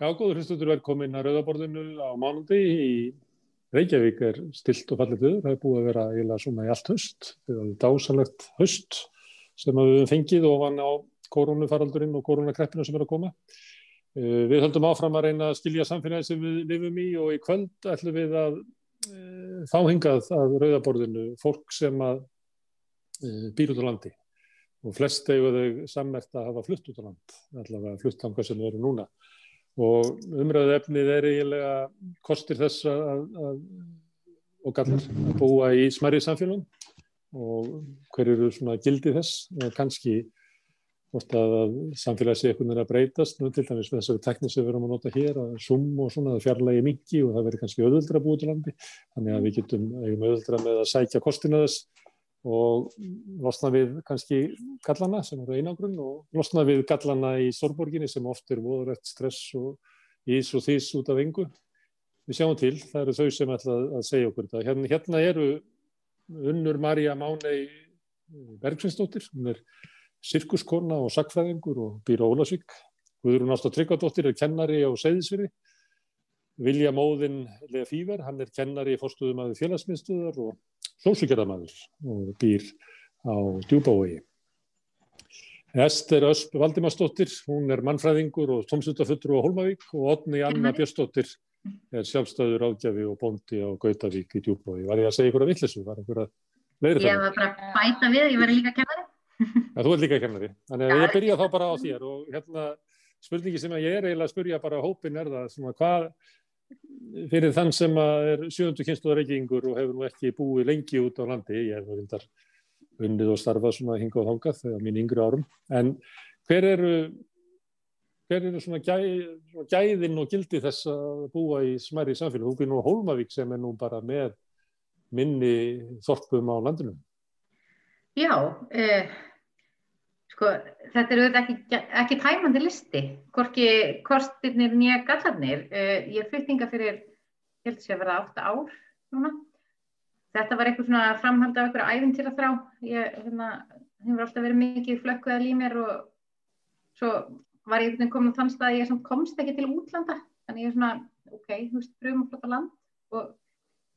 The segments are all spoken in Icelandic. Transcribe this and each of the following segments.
Já, góður hlustundur velkomin að Rauðaborðinu á mánundi í Reykjavík er stilt og fallið viður. Það er búið að vera eiginlega svona í allt höst. Það er dásalegt höst sem við hefum fengið ofan á koronafaraldurinn og koronakreppinu sem er að koma. Eh, við höldum áfram að reyna að skilja samfélagi sem við lifum í og í kvöld ætlum við að e, fá hingað að Rauðaborðinu fólk sem að e, býr út á landi og flest þau sammert að hafa flutt út á land, allavega fluttanga sem erum núna og umræðu efnið er eiginlega kostir þess að, að og gallar að búa í smærið samfélagum og hver eru svona gildi þess? Og kannski hvort að samfélagi sé einhvern veginn að breytast. Nú til dæmis með þessari tekni sem við erum að nota hér að sum og svona að fjarlægi mingi og það verður kannski öðuldra búið til landi. Þannig að við getum öðuldra með að sækja kostina þess og losna við kannski gallana sem eru einangrun og losna við gallana í Stórborginni sem oft er voðrætt stress og ís og þís út af yngu. Við sjáum til, það eru þau sem ætla að segja okkur þetta. Hérna, hérna eru unnur Marja Mánei Bergsvinsdóttir, hún er sirkuskonna og sakfræðingur og býr á Ólasvík. Guðrún Ásta Tryggvadóttir er kennari á Seyðisfyrði. Vilja Móðinn Lega Fíver, hann er kennari í fórstuðum aðið félagsmiðstöðar og sósugjörðamæður og býr á djúbávegi. Ester Ösp Valdimarsdóttir, hún er mannfræðingur og tómsutafuttur á Holmavík og Odni Anna. Björnsdóttir er sjálfstæður ágjafi og bóndi á Gautavík í djúbávegi. Var ég að segja ykkur að vittlesu? Var ykkur að leiðra það? Ég var bara að bæta við, ég var líka kennari. Ja, þú ert líka kennari. Þannig að ég byrja þá bara á þér og hérna spurningi sem ég er eiginlega að spurja bara hópin er það, svona, hvað fyrir þann sem er sjöndu kynsluðar reykingur og hefur nú ekki búið lengi út á landi, ég hef nú reyndar unnið og starfað svona hinga og þangað þegar mín yngri árum, en hver eru hver eru svona, gæ, svona gæðin og gildi þess að búa í smæri samfélag, þú býr nú Hólmavík sem er nú bara með minni þorpum á landinu. Já, eh Sko, þetta eru ekki, ekki tæmandi listi, hvorki kostirnir nýja gallarnir. Uh, ég fluttinga fyrir, held að sé að vera átta ár núna. Þetta var eitthvað svona framhald af einhverja æfintýra þrá. Ég hérna, hefur alltaf verið mikið flökkuðað í mér og svo var ég komin á þann stað að ég komst ekki til útlanda. Þannig ég er svona, ok, þú veist, pröfum að flotta land og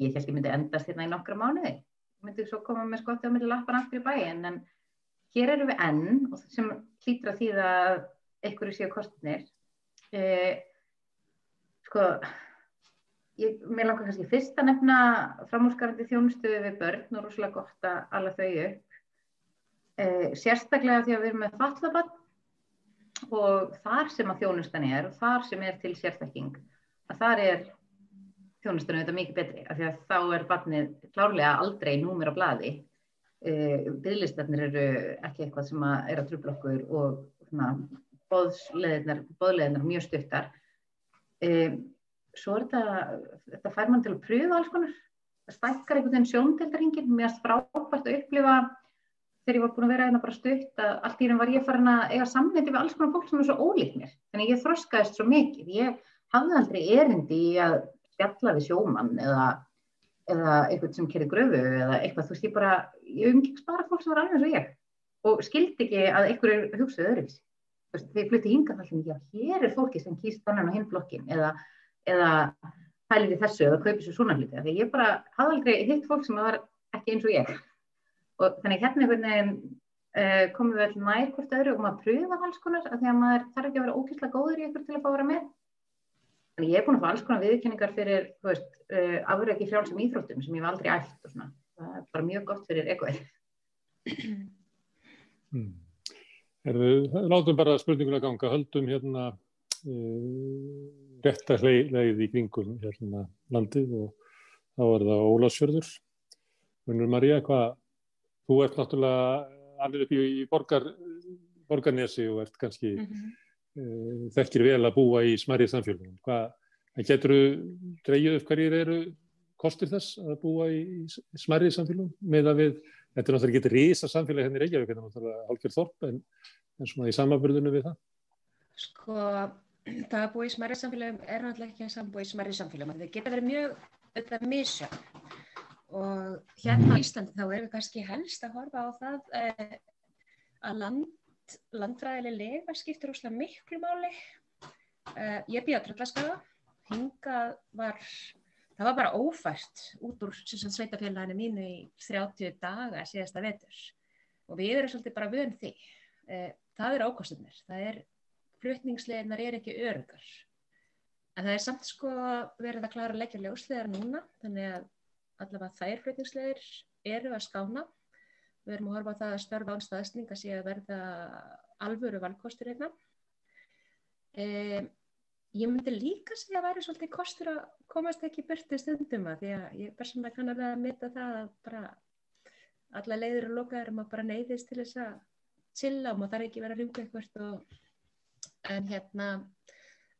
ég held að ég myndi endast hérna í nokkra mánuði. Ég myndi svo koma með skotti á milli lappan aftur í bæin en hér eru við enn og sem hlýtra því að einhverju séu kostnir. Eh, sko ég, mér langar kannski fyrst að nefna framhúsgarandi þjónustöðu við börn og rosalega gott að alla þau upp. Eh, sérstaklega því að við erum með fallabann og þar sem að þjónustan er og þar sem er til sérþekking að þar er þjónustan auðvitað mikið betri af því að þá er bannið klárlega aldrei númur á bladi bygglistarnir eru ekki eitthvað sem að er að trubla okkur og bóðleðinar mjög stuttar. E, svo er þetta þetta fær mann til að pröfa alls konar. Það stækkar einhvern veginn sjóndeldarhingin mér erst frábært að upplifa þegar ég var búin að vera einhverja bara stutt að allt í raun var ég farin að eiga samleiti við alls konar fólk sem er svo ólíkt mér þannig ég þroskaðist svo mikið. Ég hafði aldrei erindi í að spjalla við sjómann eða eða eitthvað sem kerið gröfu eða eitthvað, þú veist, ég bara, ég umgengst bara fólk sem var alveg eins og ég og skildi ekki að einhverju hugsaðu öðruvis. Þú veist, þegar ég flutti hinga þá sem ég, já, hér er fólki sem kýst þannan og hinn blokkin eða, eða hæliði þessu eða kaupið svo svona hluti. Þegar ég bara hafði aldrei hitt fólk sem var ekki eins og ég. Og þannig hérna veginn uh, komum við alltaf nær hvort öðru og maður pröfa alls konar að því að maður þarf ekki að vera ókysla góður í Þannig ég er búin að fá alls konar viðkenningar fyrir, uh, afröki frjálsum íþróttum sem ég hef aldrei æft og svona. Það er bara mjög gott fyrir ekoið. Hmm. Látum bara spurninguna ganga, höldum hérna uh, rétta leið í kringum hérna landið og þá er það Ólasfjörður. Vinnur Maria, hvað, þú ert náttúrulega allir upp í, í borgar, borgarnesi og ert kannski mm -hmm Eh, þekkir vel að búa í smærið samfélagum. Hvað getur þú dreyjuð upp hverjir eru kostir þess að búa í smærið samfélagum með að við, þetta er náttúrulega ekki reysa samfélag henni hérna í Reykjavík, þetta er náttúrulega hálfgerð þorp en, en svona í samaburðinu við það. Sko, það að búa í smærið samfélagum er náttúrulega ekki að sambúa í smærið samfélagum. Það geta verið mjög auðvitað misa og hérna á Íslandi þá erum við kannski helst að horfa á það eh, að land landfræðileg lega skiptir ósláð miklu máli uh, ég býði á Tröllaskaða, hingað var, það var bara ófært út úr sveitafélaginu mínu í 30 daga síðasta vetur og við erum svolítið bara vönd því. Uh, það er ákostunir, það er, flutningsleginar er ekki örugar. En það er samt sko verið að klara að leggja ljóslegar núna, þannig að allavega þær flutningslegir eru að skána. Við erum að horfa á það að störfa án staðsning að sé að verða alvöru valkostur hérna. E, ég myndi líka segja að væri svolítið kostur að komast ekki byrtu stundum að því að ég persónulega kann alveg að mynda það að bara alla leiður og lokaður maður bara neyðist til þess að chilla og maður þarf ekki verið að rjúka eitthvað og, en hérna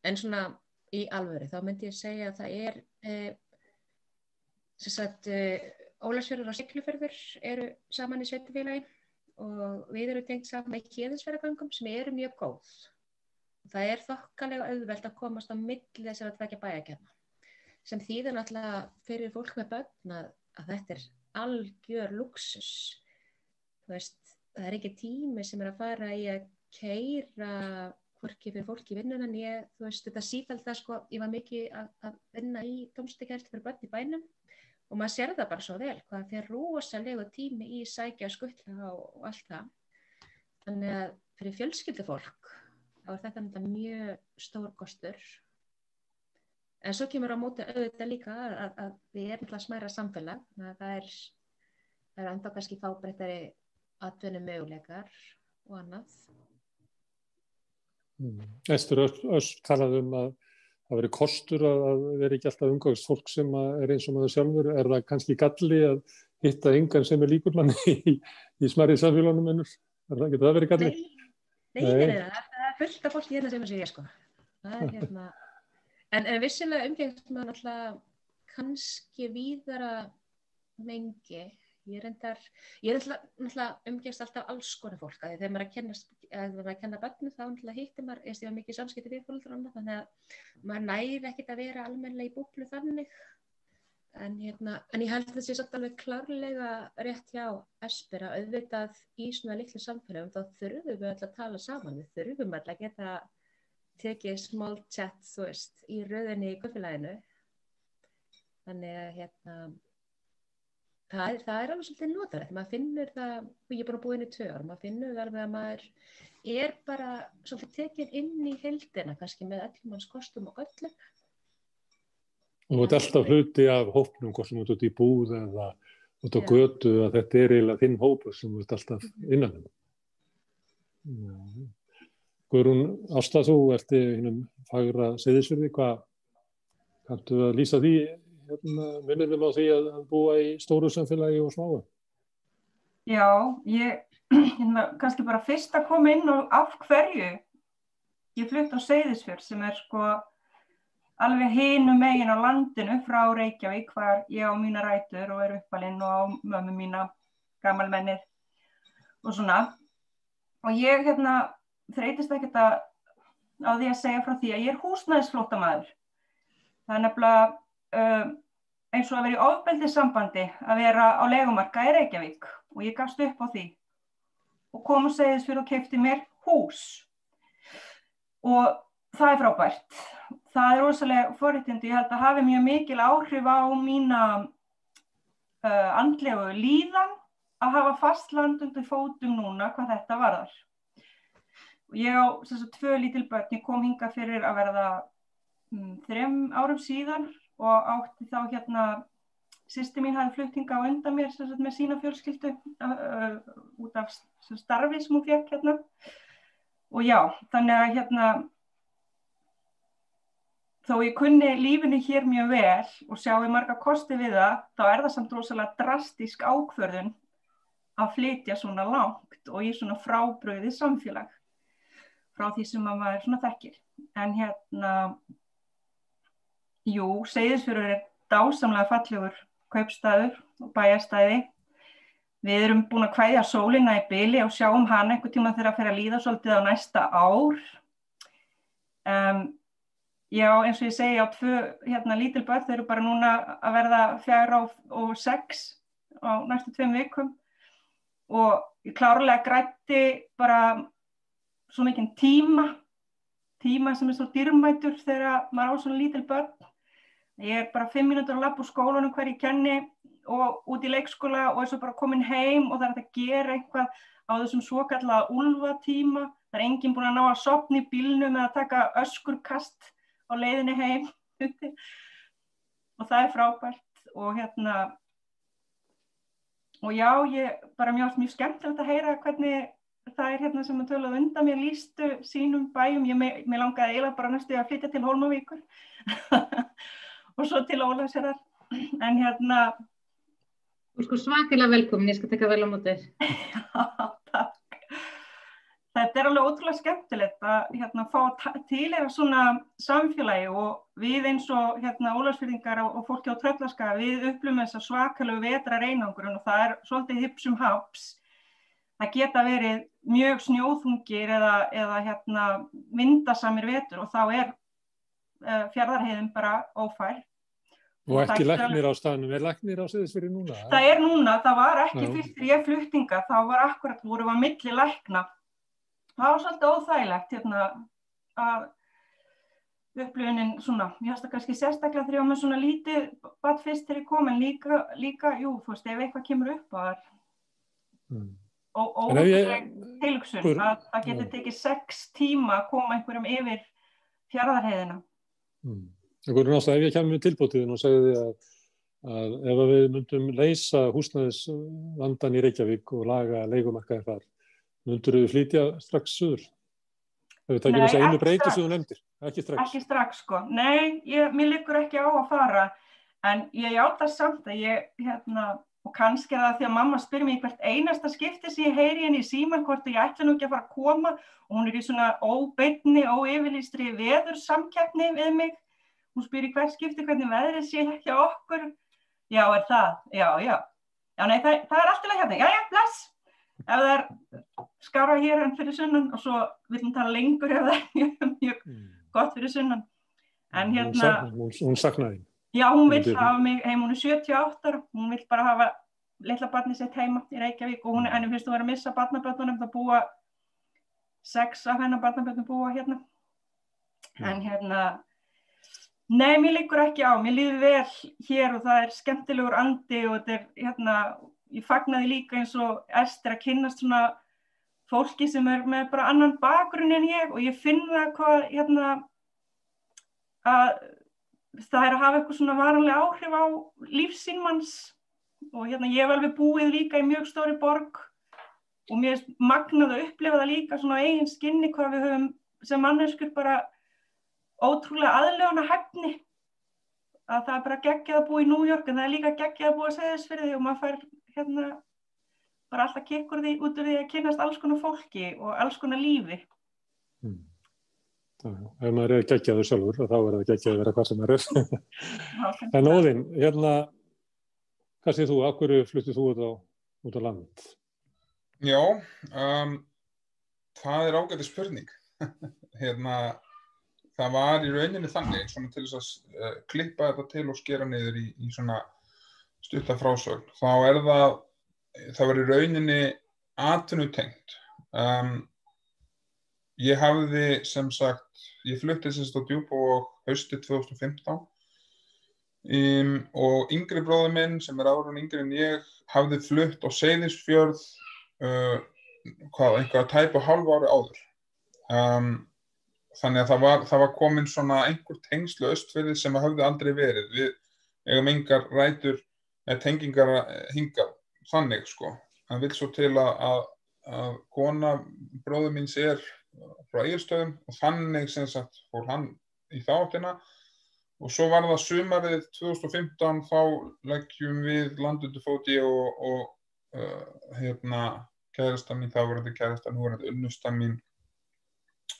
en svona í alvöru þá myndi ég segja að það er e, sem sagt e, Ólarsfjörður og Siglufjörður eru saman í sveitufélagi og við erum tengt saman í kjöðisverðagangum sem eru mjög góð. Það er þokkalega auðvelt að komast á milli þess að tvekja bæjarkerna sem þýðir náttúrulega fyrir fólk með börn að, að þetta er algjör luxus. Veist, það er ekki tími sem er að fara í að keira hvorki fyrir fólki vinnuna en ég, þú veist, þetta síðald það sko, ég var mikið að, að vinna í tómstekjært fyrir börn í bænum og maður sér það bara svo vel hvað þeir rosalegu tími í sækja skuttla og, allt það. Þannig að fyrir fjölskyldu fólk þá er þetta mjög stór kostur. En svo kemur á móti auðvitað líka að, að, við erum alltaf smæra samfélag það er, er enda kannski fábreyttari atvinnum möguleikar og annað. Mm. Estur Öst talaði um að það verið kostur að vera ekki alltaf umgangst fólk sem er eins og maður sjálfur. Er það kannski galli að hitta yngan sem er líkur manni í, í smarrið samfélagunum ennur er það, getur það verið galli? Nei, nei, nei, nei það er fullt af fólki hérna sem er sér sko. Er hérna en, en vissilega umgengst maður alltaf kannski víðara mengi. Ég er endar, ég er náttúrulega umgengst alltaf alls konar fólk að þegar maður er að kenna, að maður er að kenna bönnu þá náttúrulega hittir maður, ég var mikið samskipti við fólk þannig að maður næri ekkit að vera almenlega í búblu þannig. En, hérna, en ég held að það sé svolítið alveg klárlega rétt hjá Esper að auðvitað í svona litlu samfélagum þá þurfum við alltaf að tala saman, við þurfum alltaf að geta tekið small chat þú veist í rauðinni í guðfélaginu þannig að hérna það það er alveg svolítið notalegt. Maður finnur það, og ég er bara búin í tvö ár maður finnur alveg að maður er bara svolítið tekið inn í heldina kannski með öllum hans kostum og öllum og þetta er alltaf hluti af hópnum hvort sem þú ert út í búð eða út á Já. götu að þetta er eiginlega þinn hópur sem þú ert alltaf innan um. Guðrún Ásta þú í hinnum fagra seðisverði hvað kanntu að lýsa því hérna, minnum á því að búa í stóru samfélagi og smáu? Já, ég hérna, kannski bara fyrst að koma inn og af hverju ég flutt á Seyðisfjörð sem er sko alveg hinu megin á landinu frá Reykjavík hvar ég á mína rætur og er uppalinn og á mömmu mína gammalmennir og svona og ég hérna þreytist ekkert að á því að segja frá því að ég er húsnæðisflótamaður það er nefnilega um, eins og að vera í ofbeldið sambandi að vera á legumarka í Reykjavík. Og ég gafst upp á því. Og kom og segðis fyrir og kefti mér hús. Og það er frábært. Það er rosalega forrættindi ég held að hafi mjög mikil áhrif á mína uh, andlegu líðan að hafa fast landundu fótum núna hvað þetta varðar. Ég á þess að tvö lítil börn. Ég kom hinga fyrir að verða um, þrem árum síðan og átti þá hérna sýsti mín hafi fluttinga á undan mér sagt, með sína fjölskyldu uh, út af starfi sem hún fekk hérna. Og já, þannig að hérna þó ég kunni lífinu hér mjög vel og sjáu marga kosti við það þá er það samt rosalega drastísk ákverðun að flytja svona langt og í svona frábröðið samfélag frá því sem maður svona þekkir. En hérna Jú, Seyðisfjörður er dásamlega fallegur kaupstæður og bæjarstæði. Við erum búin að hvæðja sólina í byli og sjáum hann einhver tíma þegar að fyrir að líða svolítið á næsta ár. Um, já, eins og ég segi á tvö hérna, lítil börn, þau eru bara núna að verða fjara og, og sex á næstu tveim vikum og ég klárlega grætti bara svo mikinn tíma tíma sem er svo dyrmætur þegar maður á svona lítil börn. Ég er bara fimm mínútur að lappa úr skólanum hver ég kenni og út í leikskóla og er svo bara komin heim og það er að gera eitthvað á þessum svo kallaða úlvatíma. Það er enginn búin að ná að sopni í bílnum eða taka öskurkast á leiðinni heim. og það er frábært og hérna og já, ég bara mjög, mjög skemmtilegt að heyra hvernig það er hérna sem að töluð undan mér lístu sínum bæjum, ég mér langaði eiginlega bara næstu að flytja til Holmavíkur og svo til Ólagsjörðar en hérna Þú sko svakilega velkomin, ég skal tekka vel á mótið Já, takk. Þetta er alveg ótrúlega skemmtilegt að hérna, fá til eða svona samfélagi og við eins og hérna, ólagsfyrðingar og, fólki á tröllaska við upplumum þess að svakalegu vetra reynangur og það er svolítið hipsum haps það geta verið mjög snjóðungir eða, eða hérna, vindasamir vetur og þá er uh, fjardarheiðin bara ófær. Og ekki læknir á staðnum, er læknir á Seyðisfjörði núna? Það er núna, það var ekki fyrst ég fluttinga, þá var akkurat voru að milli lækna. Það var svolítið óþægilegt hérna, að upplifunin svona, ég hægst að kannski sérstaklega var með svona lítið badd fyrst þegar ég kom en líka, líka, jú, þú veist, ef eitthvað kemur upp að það mm og ótrúlega tilgsun að það getur tekið sex tíma að koma einhverjum yfir fjaraðarheiðina. Mm. Náttúrulega ef ég kemur með tilbútiðin og því að, að ef við myndum leysa húsnæðisvandan í Reykjavík og laga leikumarkaði þar, myndur við flytja strax suður? Ef við takjum þess að einu breyti sem þú nefndir, ekki strax. Ekki strax sko, nei, ég, mér likur ekki á að fara en ég játa samt að ég, hérna, og kannski er það því að mamma spyr mér hvert einasta skipti sem ég heyri henni í síman hvort ég ætla nú ekki að fara að koma. Og hún er í svona óbeitni, óyfirlýstri veður samkjæfni við mig. Hún spyr í hvert skipti hvernig veðrið sé ekki okkur. Já er það, já já. Já nei það, það er alltaf hérna, já já bless. Ef það er skara hér enn fyrir sunnan og svo viljum tala lengur ef það er mjög mm. gott fyrir sunnan. En hérna hún, hún saknaði Já, hún vil hafa mig heim, hún er 78 ára, hún vil bara hafa litla barni sitt heima í Reykjavík og hún, henni finnst þú að vera að missa barnaböndunum, það búa sex af hennar barnaböndum búa hérna. En hérna, nei, mér líkur ekki á, mér líður vel hér og það er skemmtilegur andi og þetta er, hérna, ég fagnaði líka eins og Ester að kynast svona fólki sem er með bara annan bakgrunn en ég og ég finn það hvað, hérna, að það er að hafa eitthvað svona varanlega áhrif á lífsínmanns og hérna ég hef alveg búið líka í mjög stóri borg og mér er magnað að upplifa það líka svona eigin skinni hvað við höfum sem manneskur bara ótrúlega aðlöfuna hefni að það er bara geggjað að búa í New York en það er líka geggjað að búa að segja þess fyrir því og maður fær hérna bara alltaf kekkur því út af því að kynast alls konar fólki og alls konar lífi. Mm. Ef maður er geggjaður sjálfur þá er það geggjaður að vera hvað sem er. En Óðinn, hérna hvað séð þú, akkur fluttið þú út á, út á land? Já um, það er ágæti spurning. Hérna það var í rauninni þannig svona til þess að uh, klippa þetta til og skera niður í, í svona stuttafrásögn þá er það það var í rauninni atvinnutengt. Um, ég hafði sem sagt ég flutti sérst á Djúbók hausti 2015 um, og yngri bróður minn sem er árun yngri en ég hafði flutt á Seyðisfjörð uh, hvað, einhverja tæp og halv ári áður. Um, þannig að það var, það var komin svona einhver tengslu östfyrði sem að hafði aldrei verið. Við eigum yngar rætur eða tengingar hingað þannig sko. Hann vil svo til að, að, að kona bróður míns er frá eigirstöðum og þannig sem sagt fór hann í þáttina og svo var það sumarið 2015 þá leggjum við landundu fóti og, og uh, hérna kærasta mín, þá var þetta kærasta nú var þetta unnusta mín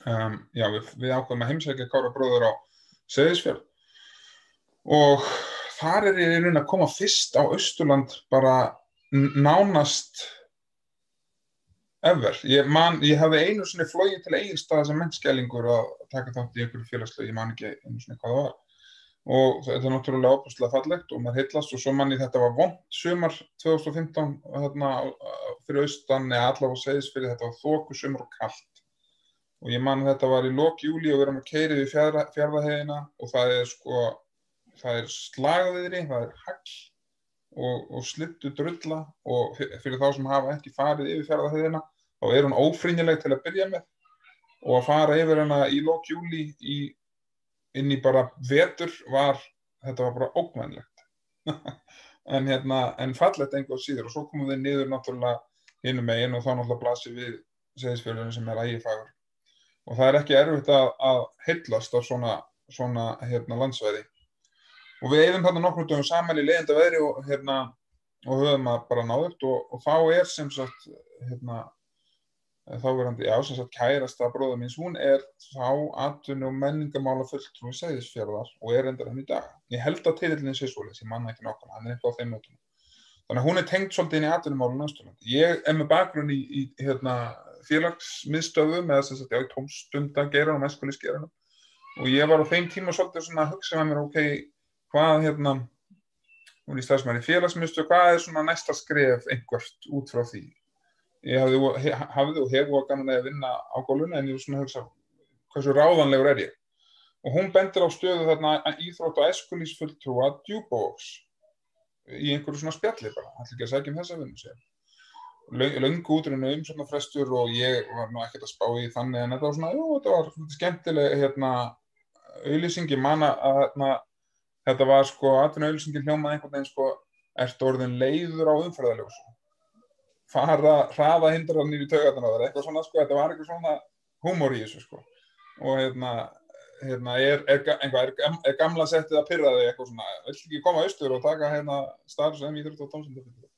um, já við, við ákveðum að heimsækja Kára bróður á Seðisfjörð og þar er ég í raun að koma fyrst á Östurland bara nánast ever. Ég, man, ég hafði einu svona flóið til eiginstaða sem mennskjælingur að taka þátt í einhverju félagslegu, ég man ekki einu svona hvað það var. Og þetta er náttúrulega óbúslega fallegt og maður heitlast og svo manni þetta var vond sumar 2015 þarna fyrir austan eða allavega segis fyrir þetta var þóku sumar og kallt og ég man þetta var í lok júli og við erum að keira við fjárðahegina og það er sko, það er slagviðri, það er hagl og, og slittu drulla og fyrir þá sem hafa ekki farið yfir fjárðahegina þá er hún ófrinnileg til að byrja með og að fara yfir hana í lok júli í, inn í bara vetur var, þetta var bara ókvæmlegt en hérna, en fallet einhver síður og svo komum við niður náttúrulega hinnum megin og þá náttúrulega blasir við segðisfjörðunum sem er ægifagur. Og það er ekki erfitt að, að hyllast á svona, svona hérna, landsvæði og við eigðum þarna nokkur dögum saman í leiðinda veðri og, hérna, og höfum að bara náðugt og, og þá er sem sagt hérna, þá verðandi, já sem sagt kærasta bróða míns, hún er þá atvinni og menningamála fulltrúi segðisfjörðar og er endur henni í dag. Ég held að teitilin sé svolítið, ég manna ekki nokkana hann er eitthvað á þeim mötunum þannig að hún er tengt svolítið inn í atvinnumálun Östurlandi. Ég er með bakgrunn í, í hérna, félagsmiðstöðum eða sem sagt já í tómstundageranum, eskulisgeranum og ég var á þeim tíma svolítið svona að hugsa með mér ok, hvað hérna hún í stafsmæri félagsmiðstöð, hvað er svona næsta skref einhvert út frá því? Ég hafði, hafði og hefði og gaman að vinna á góluna en ég var svona að hugsa hversu ráðanlegur er ég? Og hún bendir á stöðu þarna íþrótt og eskulisfulltrúa djúbóks í einhverju svona spjalli bara, ætla ekki að segja um þessa vinnu sér. Laungu útrunni um svona frestur og ég var nú ekkert að spá í þannig en þetta var svona, jú, þetta var svona skemmtileg hérna auðlýsingi manna að hérna, þetta var sko, aðtunna auðlýsingi hljómað einhvern veginn sko, ert orðin leiður á umfærðaljósu. Fara, hraða hindranir í taugarnar, eitthvað svona sko, þetta var eitthvað svona humor í þessu sko. Og hérna hérna, er, er, er, er gamla settið að pyrra þig eitthvað svona, vill ekki koma austur og taka hérna starf sem íþrótt og tómsundaföldu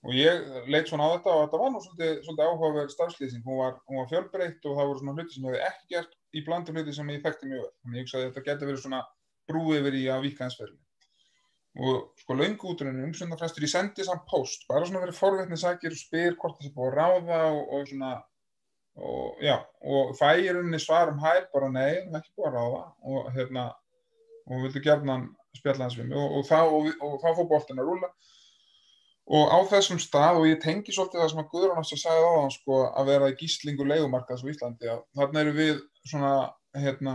og ég leitt svona á þetta og þetta var nú svolítið, svolítið áhugaverð starfslýsing, hún var, var fjölbreytt og það voru svona hluti sem ég hef ekki gert í blandu hluti sem ég þekkti mjög þannig ég hugsaði að þetta getur verið svona brúið verið í að vika einsferðinu og sko laungúturinn umsundafræstur, ég sendi samt post bara svona verið forveitnisakir og spyr hvort það sé búið að ráða og, og svona og já, og fæirunni svarum hæl bara nei, það er ekki búið að ráða og hérna, og vildu gerðna spjalla hans við mig. Og, og, og þá fór bóltin að rúla og á þessum stað og ég tengi svolítið það sem að Guðrún ást að segja á þann sko að vera í gíslingu leikumarkaðs á Íslandi að þarna eru við svona hérna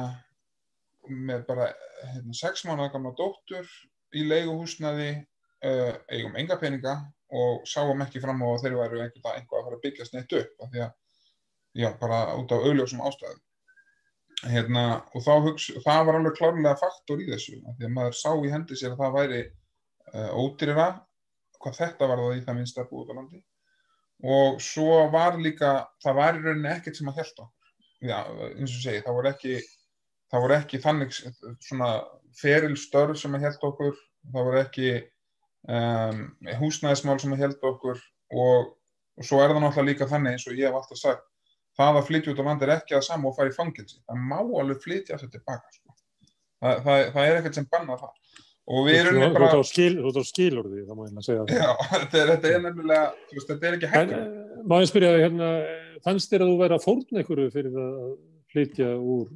með bara hérna sex mánuða gamla dóttur í leikuhúsnaði uh, eigum enga peninga og sáum ekki fram á þeirri væru einhvað að fara að byggjast neitt upp af því að já, bara út af augljósum ástæðum. Hérna, og hugsa, það var alveg klárlega faktor í þessu, því að maður sá í hendi sér að það væri uh, ódýrira, hvað þetta var það í það minnst að búið á landi. Og svo var líka, það var í rauninni ekkert sem að held okkur. Já, eins og segi, það voru ekki, það voru ekki þannig svona ferilstörf sem að held okkur, það voru ekki um, húsnæðismál sem að held okkur og, og svo er það náttúrulega líka þannig eins og ég hef alltaf sagt, það að flytja út á landi er ekki að sama og fara í fangilsi. Það má alveg flytja þetta tilbaka. Sko. Það, það, það er ekkert sem banna það. Og við erum bara... Þú ert á skilur því, það má ég að segja það. Já, þetta er, nefnilega, þú veist, þetta er ekki hægt. En má ég spyrja það hérna, fannst þér að þú væri að fórna einhverju fyrir að flytja úr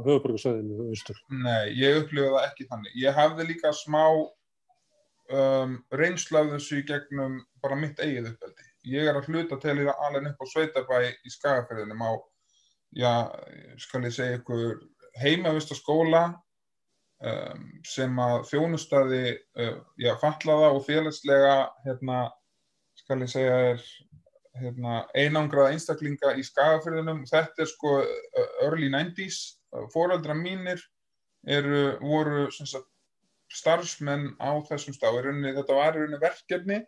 höfuborgarsæðinu austur? Nei, ég upplifa það ekki þannig. Ég hafði líka smá um, reynslað þessu í gegnum bara mitt eigið uppveldi ég er að hluta til í alveg upp á Sveitabæ í Skagafjörðinum á, já, skal ég segja ykkur heimavistaskóla um, sem að þjónustadi, uh, já, fallaða og félagslega, hérna, skal ég segja er, hérna, einangraða einstaklinga í Skagafjörðinum. Þetta er sko early 90's, fóröldra mínir eru, voru, sagt, starfsmenn á þessum stað. Þetta var í rauninni verkefni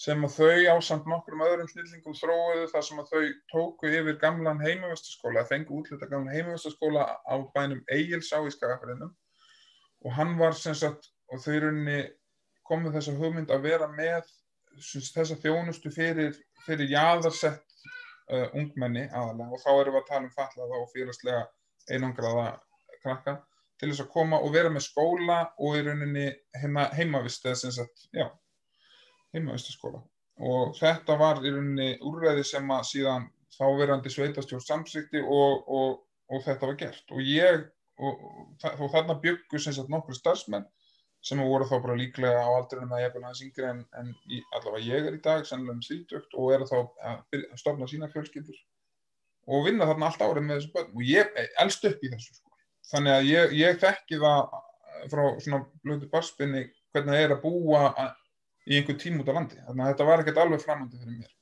sem að þau á samt nokkrum öðrum snillingum þróiðu þar sem að þau tóku yfir gamlan heimavestaskóla, fengu útlita gamlan heimavestaskóla á bænum Egilsá í Skagafjörðinum og hann var sem sagt, og þau runni komið þessa hugmynd að vera með þessa þjónustu fyrir, fyrir jáðarsett uh, ungmenni aðalega og þá erum við að tala um fallaða og félagslega einangraða krakka til þess að koma og vera með skóla og í rauninni heima, heimavist já heimavistaskóla og þetta var í rauninni úrræði sem að síðan þáverandi sveitastjórn samsýtti og, og, og þetta var gert. Og ég og, og þarna byggur sem sagt nokkur starfsmenn sem voru þá bara líklega á aldrinum að ég er búin aðeins yngri en, en í, allavega ég er í dag, sannlega um þrítökt og eru þá að stofna sína fjölskyldur og vinna þarna allt árið með þessu börn. Og ég elst upp í þessu sko. þannig að ég, ég þekki það frá svona blötu barspinni hvernig það er að búa í einhver tím út á landi. Þannig að þetta var ekkert alveg framandi fyrir mér.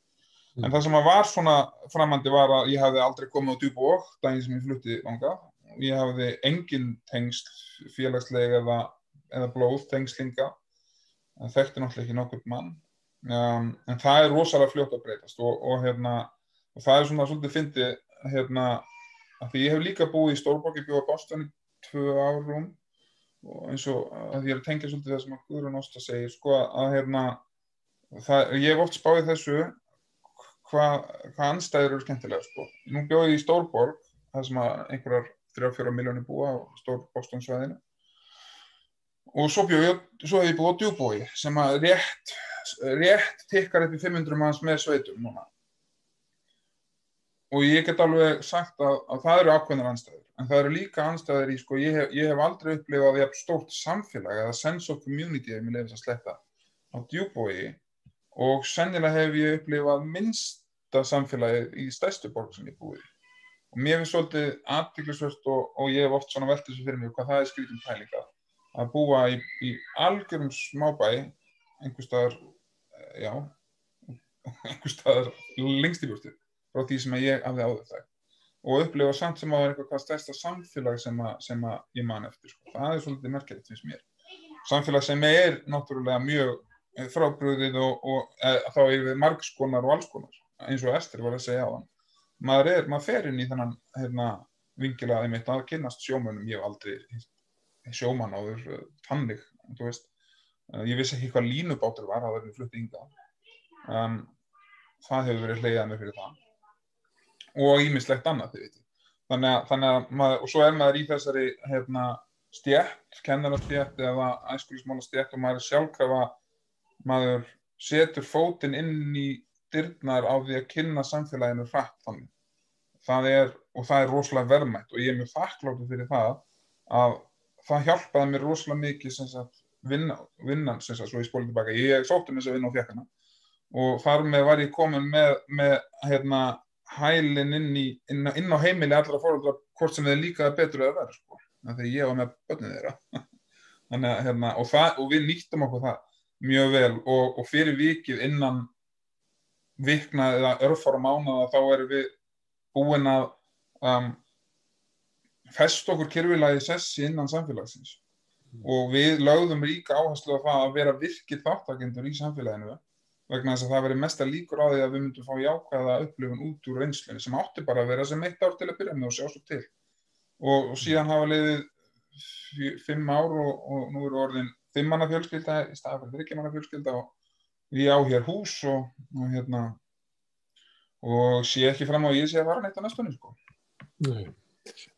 Mm. en það sem að var svona framandi var að ég hafði aldrei komið á djúbu og daginn sem ég flutti langa ég hafði engin tengsl félagslega eða, eða blóð tengslinga þekkti náttúrulega ekki nokkur mann. Um, en það er rosalega fljótt að breytast. Og, og, hérna, og það er svona svolítið fyndi hérna, að því ég hef líka búið í Stórborg ég búið á Boston í tvö árum og eins og að ég er að tengja svolítið það sem að Guðrún Ósta segir sko að hérna það, ég hef oft spáðið þessu hvað hva anstæður eru skemmtilega sko. Nú bjóði ég í Stórborg það sem að einhverjar 3-4 miljónir búa á Stór Boston svæðinu. Og svo bjóði ég, svo hef ég búið á Djúbói sem að rétt rétt tikkar upp í 500 manns með sveitum núna og ég get alveg sagt að, að það eru ákveðnar anstæður en það eru líka anstæður í sko ég hef, ég hef aldrei upplifað stórt samfélag eða sense of community ef mér lefðis að sletta á Djúbói og sennilega hef ég upplifað minnsta samfélagi í stærstu borg sem ég búið. Og mér finnst svolítið aðtiklisvört og, og ég hef oft svona velt þessu fyrir mig hvað það er skrítum pælinga að búa í, í algjörum smábæ, einhver staðar, eh, já, einhver staðar lengst í bústu frá því sem ég hafði áður það og upplifa samt sem að það er eitthvað stærsta samfélag sem að, sem að ég man eftir. Sko. Það er svolítið merkilegt finnst mér. Samfélag sem er náttúrulega mjög frábröðið og, og e, þá er við margskonar og allskonar eins og Ester var að segja á hann maður, er, maður fer inn í þennan hérna, vingila einmitt að kynast sjómanum ég hef aldrei sjóman áður tannig ég vissi ekki hvað línubátur var það var flutt ynga um, það hefur verið hleyjað með fyrir það og ímislegt annað þannig að, þannig að maður, og svo er maður í þessari hérna, stjætt, kennarastjætt eða æskulismála stjætt og maður er sjálfkrafa maður setur fótinn inn í dyrnar á því að kynna samfélaginu hratt þannig. Það er, og það er rosalega verðmætt og ég er mjög þakkláttu fyrir það að það hjálpaði mér rosalega mikið sagt vinna, vinnan sem sagt svo ég spólið tilbaka. Ég sótti mér þess að vinna á fjekkana og þar með var ég komin með, með hérna hælinn inn, inn, inn á heimili allra fóröldra hvort sem þið líkaði betur eða verður sko. Þegar ég var með börnið þeirra. Þannig hérna, og, það, og við nýttum okkur það mjög vel og, og fyrir vikið innan vikna eða örfara mánuða þá erum við búin að um, fest okkur kyrfilagi sessi innan samfélagsins mm. og við lögðum ríka áherslu á það að vera virkið þáttakendur í samfélaginu vegna þess að það veri mesta líkur á því að við myndum fá jákvæða upplifun út úr reynslunni sem átti bara að vera sem eitt ár til að byrja með og sjá svo til og, og síðan hafa liðið fimm ár og, og nú eru orðin fimm manna fjölskylda í staða fyrir þryggja manna fjölskylda og við á hér hús og, og hérna og sé ekki fram á ég sé að vara neitt á næstunni sko. Nei,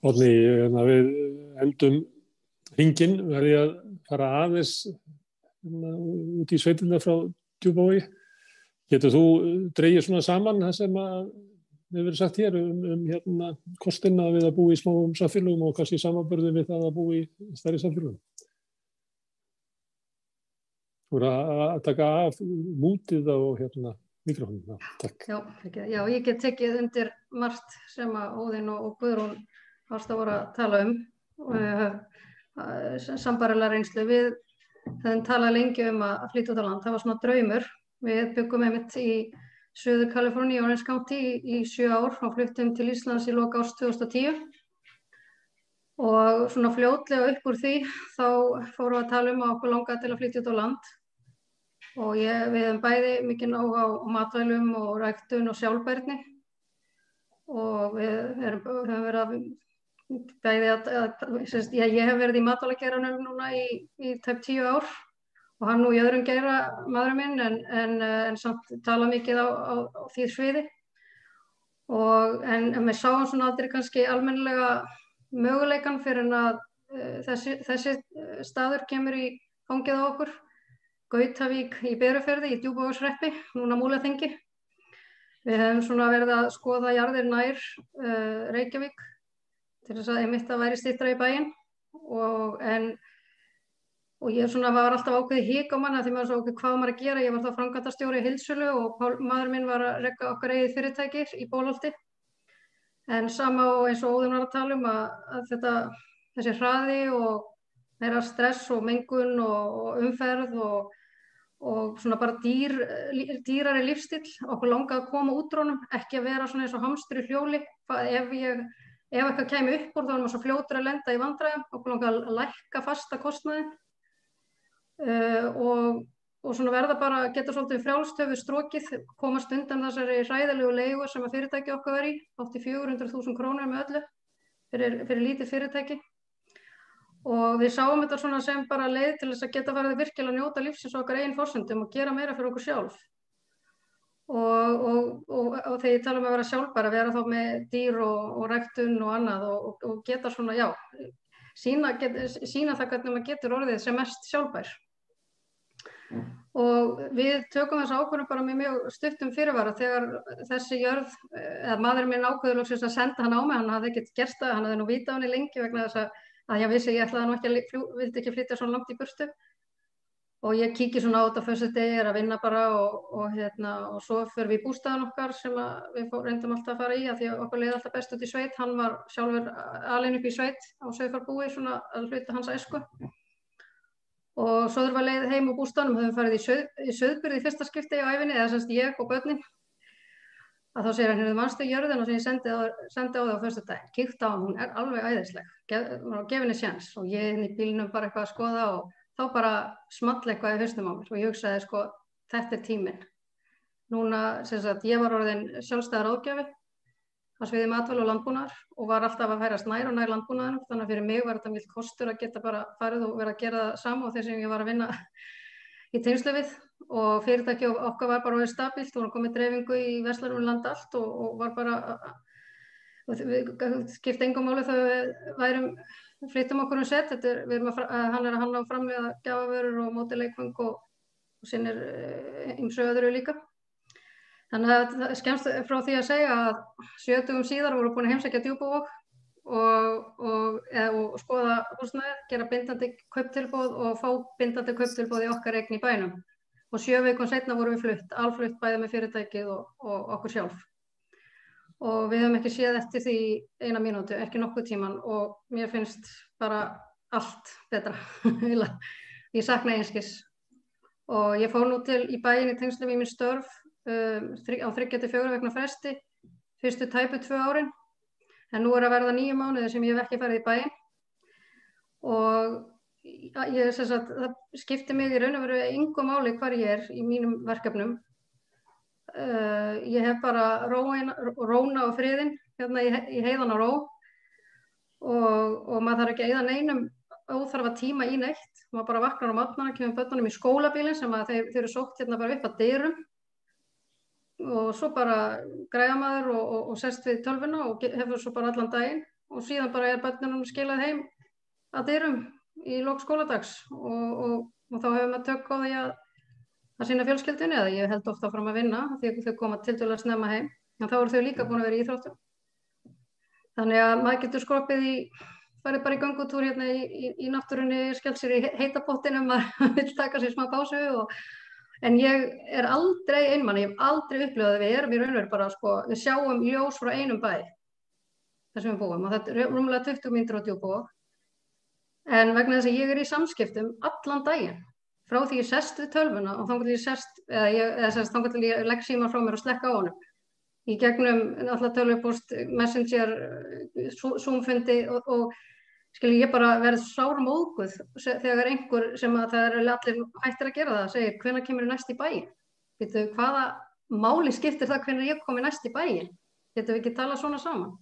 Odni, við endum hringin, verði að fara aðeins hérna, út í sveitina frá djúbói. Getur þú dreyið svona saman það sem að við verðum sagt hér um, um hérna kostina við að búa í smáum samfélagum og kannski samanbörðum við það að búa í stærri samfélagum? Þú voru að taka af mútið á hérna, mikrofónum. Já, já, ég get tekið undir margt sem að Óðinn og Guðrún ást að voru að tala um. Uh, Sambarilega reynslu. Við höfum talað lengi um að flytja út á land. Það var svona draumur. Við byggum einmitt í Suður Kaliforni í Orange County í, sjö ár. Og fluttum til Íslands í loka árs 2010. Og svona fljótlega upp úr því þá fórum við að tala um að okkur langaði til að flytja út á land. Og ég, við hefum bæði mikið nóg á matvælum og ræktun og sjálfbærni. Og við hefum verið að bæði að, að sérst, ég, ég hef verið í matvælageranum núna í, í tæp tíu ár og hann nú í öðrum gera maðurinn minn en, en, en samt tala mikið á, á, á því sviði. Og en, en við sáum svona aldrei kannski almennilega möguleikan fyrir en að uh, þessi, þessi staður kemur í fangið á okkur. Gautavík í Beruferði í Djúbóðsreppi, núna múleþengi. Við hefum svona verið að skoða jarðir nær uh, Reykjavík til þess að einmitt að væri stýttra í bæinn. Og, og ég svona var alltaf ákveði hík á manna því maður svo okkur hvað maður að gera. Ég var þá frangatastjóri í Hilsulu og maður minn var að rekka okkar eigið fyrirtækir í Bólóldi En sama og eins og Óðun var að tala um að, að þetta, þessi hraði og meira stress og mengun og, og umferð og, og svona bara dýr, dýrari lífstil, okkur langaði að koma út drónum, ekki að vera svona eins og hamstur í hljóli, ef ég ef eitthvað kemur upp úr þá er maður svo fljótur að lenda í vandræðum, okkur langaði að lækka fasta kostnaðin og og svona verða bara, geta svolítið frjálstöfu strókið, komast undan þessari ræðilegu leigu sem að fyrirtæki okkar veri, átti 400.000 krónur með öllu fyrir, fyrir lítið fyrirtæki. Og við sáum þetta svona sem bara leið til þess að geta verið virkilega að njóta lífsins okkar einn fórsendum og gera meira fyrir okkur sjálf. Og, og, og, og þegar ég tala um að vera sjálfbæra, vera þá með dýr og rektun og annað og geta svona, já, sína, get, sína það hvernig maður getur orðið sem mest sjálfbær og við tökum þessu ákvörðum bara með mjög stuttum fyrirvara þegar þessi jörð, eða maðurinn minn ákvöður að senda hann á mig, hann hafði ekkert gert það, hann hafði nú vita á henni lengi vegna þess að, að ég vissi ég ætlaði nú ekki að vildi ekki flytja svona langt í burstu og ég kíki svona á þetta fyrstu degi, er að vinna bara og, og hérna og svo fyrir við bústæðan okkar sem við reyndum alltaf að fara í að því að okkur leiði alltaf best út í sveit, hann var sjálfur alin upp í sveit á Söðfarbúi svona að hluta hans æsku og svo þurfum við að leið heim á bústanum, höfum farið í, söð, í söðbyrði fyrsta skipti á æfinni, eða semst ég og börnin. Að þá segir hann, hérna mannstu jörðina sem ég sendi á, sendi á það á fyrsta dag, kíkt á hann, hún er alveg æðisleg, gef, gefið henni sjans og ég inn í bílnum bara eitthvað að skoða og þá bara small eitthvað í höstum á mér. Og ég hugsaði sko, þetta er tíminn. Núna, sem sagt, ég var orðin sjálfstæðar ágjafi á sviði matvæl og landbúnaðar og var alltaf að færast nær og nær landbúnaðanum þannig að fyrir mig var þetta mjög kostur að geta bara farið og vera að gera það saman og þess að ég var að vinna í tegnslu við. Og fyrirtæki okkar var bara verið stabilt og komið dreifingu í Veslarunum land allt og, og var bara við skipta engum máli þegar við værum flyttum okkur um set. Er, er að, hann er að hanna á framlega gafavörur og mótileikfang og, og sinnir ymsu eh, öðru líka Þannig að það skemmst frá því að segja að sjötugum síðar voru búin að heimsækja djúbúvokk og, og, og skoða húsnæði, gera bindandi kauptilbóð og fá bindandi kauptilbóð í okkar eign í bænum. Og sjö veikun setna voru við flutt, alflutt bæði með fyrirtækið og, og okkur sjálf. Og við höfum ekki séð eftir því eina mínútu, ekki nokkuð tíman og mér finnst bara allt betra. ég sakna einskis. Og ég fór nú til í bæin í tengslu við minn störf um, á 34 vegna fresti fyrstu tæpu tvö árin. En nú er að verða nýju mánuði sem ég hef ekki farið í bæin og ég, sagt, það skiptir mig í raun og veru yngum máli hvar ég er í mínum verkefnum. Uh, ég hef bara róin, róna og friðin hérna í, í heiðan og ró. Og, og maður þarf ekki að eða neinum óþarfa tíma í neitt. Maður bara vaknar á matnana, kemur börnunum í skólabílinn sem að þeir, þeir eru sótt hérna bara upp að dyrum og svo bara græða maður og, og, og sest við tölvuna og hefur svo bara allan daginn. Og síðan bara er börnunum skilað heim að dyrum í lók skóladags. Og, og þá hefur maður tök á því að að sína fjölskyldinu eða ég held ofta fram að vinna því að þau koma til dælu að snemma heim. En þá eru þau líka búin að vera í íþróttum. Þannig að maður getur skropið í farið bara í gangutúr hérna í, í, í náttúrunni skjálsir í heitabottinum maður vil taka sér smá pásu og En ég er aldrei einmann, ég hef aldrei upplifað að við erum í raun og veru bara, sko, við sjáum ljós frá einum bæ, þar sem við búum og þetta er rúmlega 20 myndir á djúbúa. En vegna þess að ég er í samskiptum allan daginn, frá því ég sest við tölvuna og þá kannski ég sest, eða ég, eða sest, þá kannski ég legg síma frá mér og slekka á honum. Í gegnum alltaf tölvupost, messenger, zoomfundi og, og skil ég bara verð sárum óguð þegar einhver sem að það er allir hættir að gera það segir hvenna kemur ég næst í bæin Vitu, hvaða máli skiptir það hvenna ég komi næst í bæin getur við ekki tala svona saman?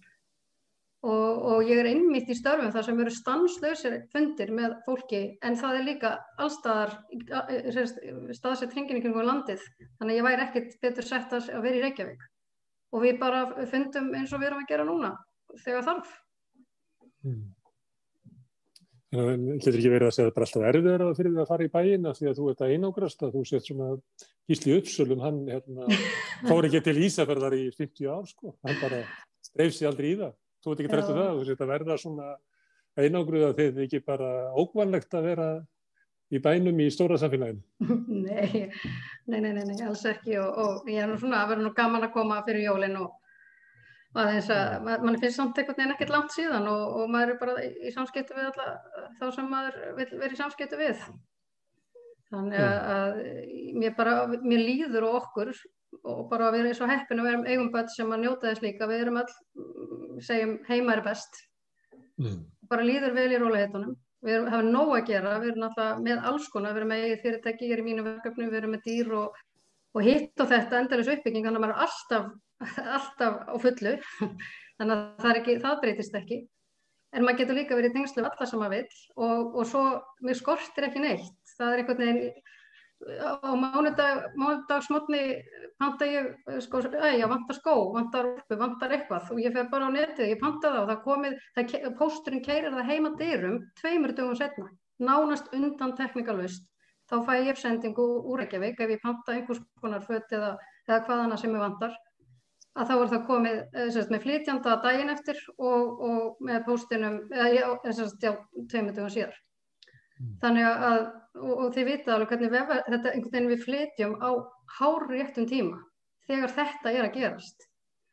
Og, og ég er einmitt í störfum þar sem eru stanslausir fundir með fólki en það er líka allstaðar staðsett hringin ykkur á landið þannig að ég væri ekkert betur sett að vera í Reykjavík. Og við bara fundum eins og við erum að gera núna þegar þarf. Mm. Að getur ekki verið að segja að það er alltaf erfiðar að fyrir það að fara í bæina því að þú ert að einangrast að þú sett svona Gísli Uppsölum, hann hérna, fór ekki til Ísafjörðar í 50 ár sko, hann bara streif sér aldrei í það. Þú ert ekki trefst af það, þú sett að verða svona einangruð að þið ekki bara ókvanlegt að vera í bænum í stóra samfélaginu. Nei, nei, nei, nei, alls ekki og, og ég er nú svona að vera nú gaman að koma fyrir jólinn og að mann finnst samt einhvern veginn ekkert langt síðan og, og maður er bara í samskiptu við alla þá sem maður vil vera í samskiptu við. Þannig að, að mér bara, mér líður og okkur og bara að vera svo heppin að vera um eigum börn sem að njóta þess líka, við erum all segjum heima er best. Mm. bara líður vel í róleitunum við erum, hefum nóg að gera, við erum alltaf með alls konar, við erum með fyrirtæki, ég er í mínu verkefni, við erum með dýr og, og hitt og þetta endalis uppbygging, þannig að maður er alltaf alltaf á fullu. Þannig að það, ekki, það breytist ekki. En maður getur líka verið í tengslu alla sem maður vil og, og svo mér skortir ekki neitt. Það er einhvern veginn á mánudag, mánudagsmotni panta ég, sko, ég vantar skó vantar orfu, vantar eitthvað. Og ég fer bara á netið, ég panta það og það komið það, pósturinn keirir það heima dyrum tveimur dögum setna, nánast undan teknikalvist, þá fæ ég sendingu úr Reykjavík ef ég panta einhvers konar föt eða, eða hvaðana sem ég vantar að þá er það komið eh, sérst, með flytjanda daginn eftir og, og með já, tveimundum síðar. Mm. Þannig að, og, og þið vita alveg hvernig við, þetta við flytjum á hári réttum tíma þegar þetta er að gerast.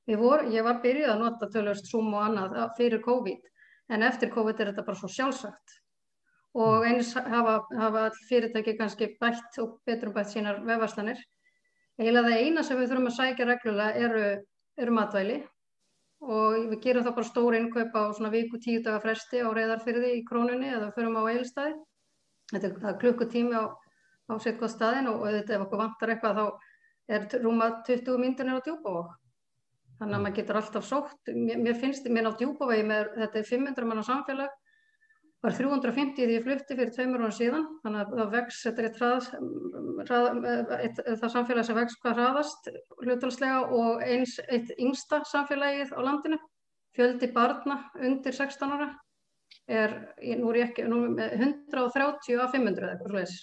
Vor, ég var byrjuð að nota tölvöst Zoom og annað fyrir COVID, en eftir COVID er þetta bara svo sjálfsagt. Og mm. eins hafa, hafa fyrirtæki kannski bætt og betur um bætt sínar vefaslanir. Eila það eina sem við þurfum að sækja reglulega eru eru matvæli og við gerum þá bara stór innkaup á svona viku tíu daga fresti á reyðarfyrði í krónunni eða förum á eilstæði. Þetta er klukkutími á, á settkvæð staðin og auðvitað ef okkur vantar eitthvað þá er rúma 20 myndinir á djúbavog. Þannig að maður getur alltaf sótt. Mér, mér finnst, mér á djúbavegi með þetta er 500 manna samfélag var 350 því ég flutti fyrir tveimur ára síðan þannig að það vex, þetta er það samfélag sem vex hvað hraðast hlutalslega og eins eitt yngsta samfélagið á landinu. Fjöldi barna undir 16 ára er, nú er ég ekki nú, 130 af 500 eitthvað slúðis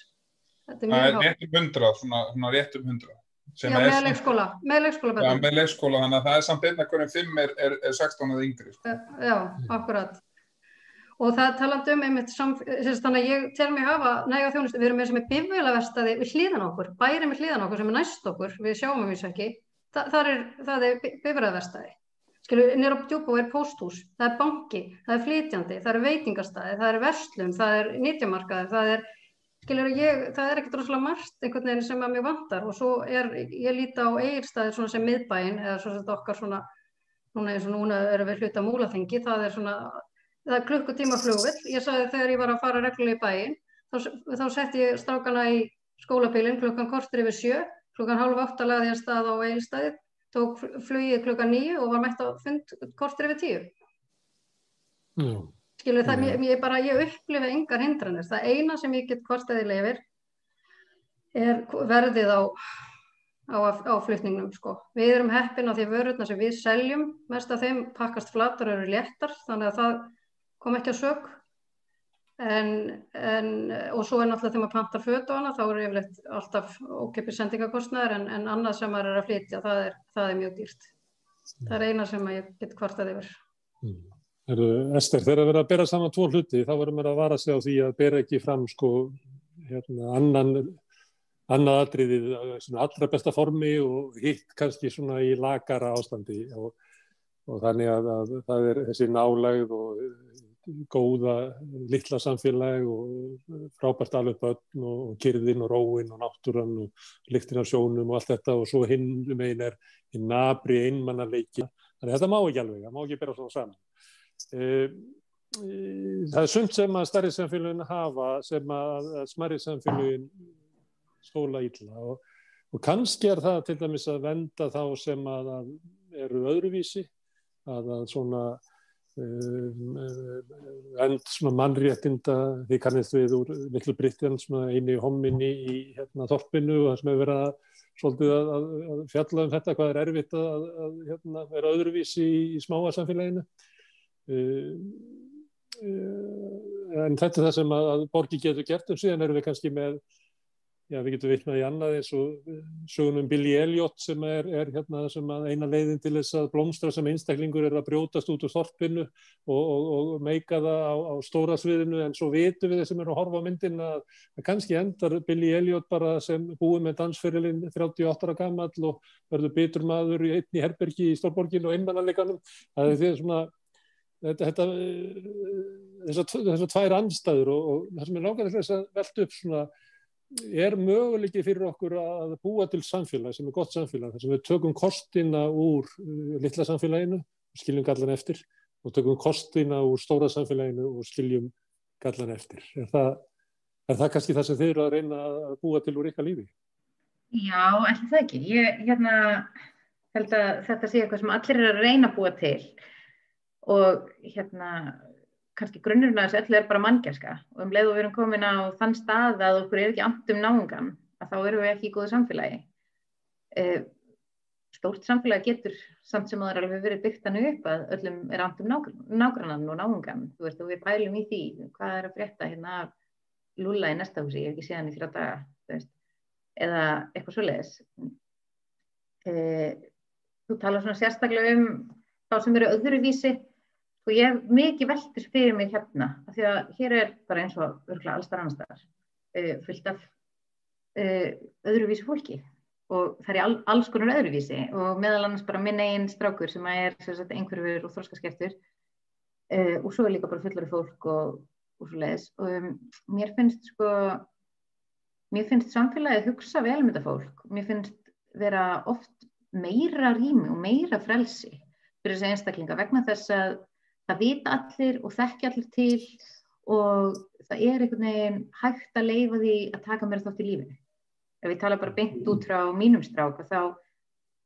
Það er rétt um 100, svona, svona rétt um 100 Já, með leikskóla með leikskóla, Já, með leikskóla þannig að það er samt einna hverjum 5 er, er, er 16 eða yngri sko. Já, akkurat og það talandu um einmitt þannig að ég tel mig hafa næga þjónust við erum með sem er bifjölaverstaði við hlýðan okkur, bæri með hlýðan okkur sem er næst okkur við sjáum um þessu ekki. Þa, það er, er bifjölaverstaði skilu, nýra á djúbú er pósthús það er banki, það er flytjandi það er veitingastæði, það er verslum það er nýtjamarkaði, það er skilur ég, það er ekkert rosalega margt einhvern veginn sem að mér vantar. Og svo er ég líti á eigirstæði svona sem miðbæin eða svona sem okkar svona núna eins og núna erum við hluta múlaþengi, það er svona það er klukkutíma flugvill. Ég sagði þegar ég var að fara reglulega í bæin, þá, þá sett ég strákana í skólabílinn klukkan kortur yfir sjö, klukkan hálf átta laði ég stað á eilstæðið, tók flugið klukkan nýju og var mætt á fund kortur yfir tíu. Mm. Skilu það, mm. ég, bara, ég upplifa yngar hindranir. Það eina sem ég get kvartaði lefir er verðið á á, á flutningnum sko. Við erum heppin á því vörurna sem við seljum, mest af þeim pakkast flatur eru léttar, þannig að það kom ekki að sög og svo er náttúrulega þegar maður pantar föt á hana þá er yfirleitt alltaf ókipið sendingakostnæður en, en annað sem maður er að flytja það er, það er mjög dýrt. Það er eina sem ég get kvartað yfir. Mm. Ester, þegar erum að bera saman tvo hluti þá verðum við að vara sig á því að bera ekki fram sko hérna, annan annað atriðið allra besta formi og hitt kannski svona í lagara ástandi. Og, og þannig að, að það er þessi nálægð og góða litla samfélag og frábært alveg börn og kyrðin og róin og náttúran og lyktin af sjónum og allt þetta og svo hinn um einn er hinn nabri einmannarleiki þannig að þetta má ekki alveg, það má ekki bera svona saman. E, e, það er sumt sem að starri samfélagin hafa sem að, smarri samfélagin stóla ítla og, og kannski er það til dæmis að venda þá sem að, að eru öðruvísi að, að svona Um, end svona mannréttinda því kannist við úr Little Britain svona eini homminni í hérna þorpinu og það sem hefur verið að svolítið að, að, fjalla um þetta hvað er erfitt að, að hérna, vera öðruvísi í, í smáa samfélaginu. En þetta er það sem að borgi getur gert og síðan erum við kannski með já, við getum vitnað í annað eins og sögunum Billy Elliot sem er, er hérna sem eina leiðin til þess að blómstra sem einstaklingur er að brjótast út úr þorpinu og, og, og meika það á, á stóra sviðinu en svo vitum við þessum er að horfa á myndin að, að kannski endar Billy Elliot bara sem búið með dansferilinn 38 ára gammal og verður bitur maður í einni herbergi í Stórborgin og einmannanleikanum. Það er því svona þetta, þetta þessar tvær anstæður og, og það sem er að velta upp svona er möguleiki fyrir okkur að búa til samfélag sem er gott samfélag þar sem við tökum kostina úr uh, litla samfélaginu og skiljum gallan eftir og tökum kostina úr stóra samfélaginu og skiljum gallan eftir. Er það, er það kannski það sem þeir eru að reyna að búa til úr ykkar lífi? Já, alltaf það ekki. Ég hérna, held að þetta sé eitthvað sem allir er að reyna að búa til og hérna kannski grunnurinn að þessu öllu er bara manngjörska og um leið og við erum komin á þann stað að okkur er ekki andum náungan að þá erum við ekki í góðu samfélagi. E, stórt samfélagi getur samt sem það er alveg verið byggt hannu upp að öllum er andum nágrannan og náungan þú veist og við bælum í því hvað er að frétta hérna lúla í næsta húsi, ég hef ekki séð hann í þrjá daga veist, eða eitthvað svo leiðis e, þú talar svona sérstaklega um þá sem eru öðruvísi Sko ég hef mikið veldur fyrir mig hérna, af því að hér er bara eins og örgulega allstar annar staðar, uh, fullt af uh, öðruvísi fólki. Og það er all, alls konar öðruvísi og meðal annars bara minn einn strákur sem er einhverjur og þorskaskeftur uh, og svo er líka bara fullari fólk og, og svo leiðis og um, mér finnst sko, mér finnst samfélagið hugsa vel með um þetta fólk, mér finnst vera oft meira rými og meira frelsi fyrir þessi einstaklinga vegna þess að það vita allir og þekkja allir til og það er einhvern veginn hægt að leifa því að taka mér þátt í lífinu. Ef ég tala bara beint út frá mínum strák þá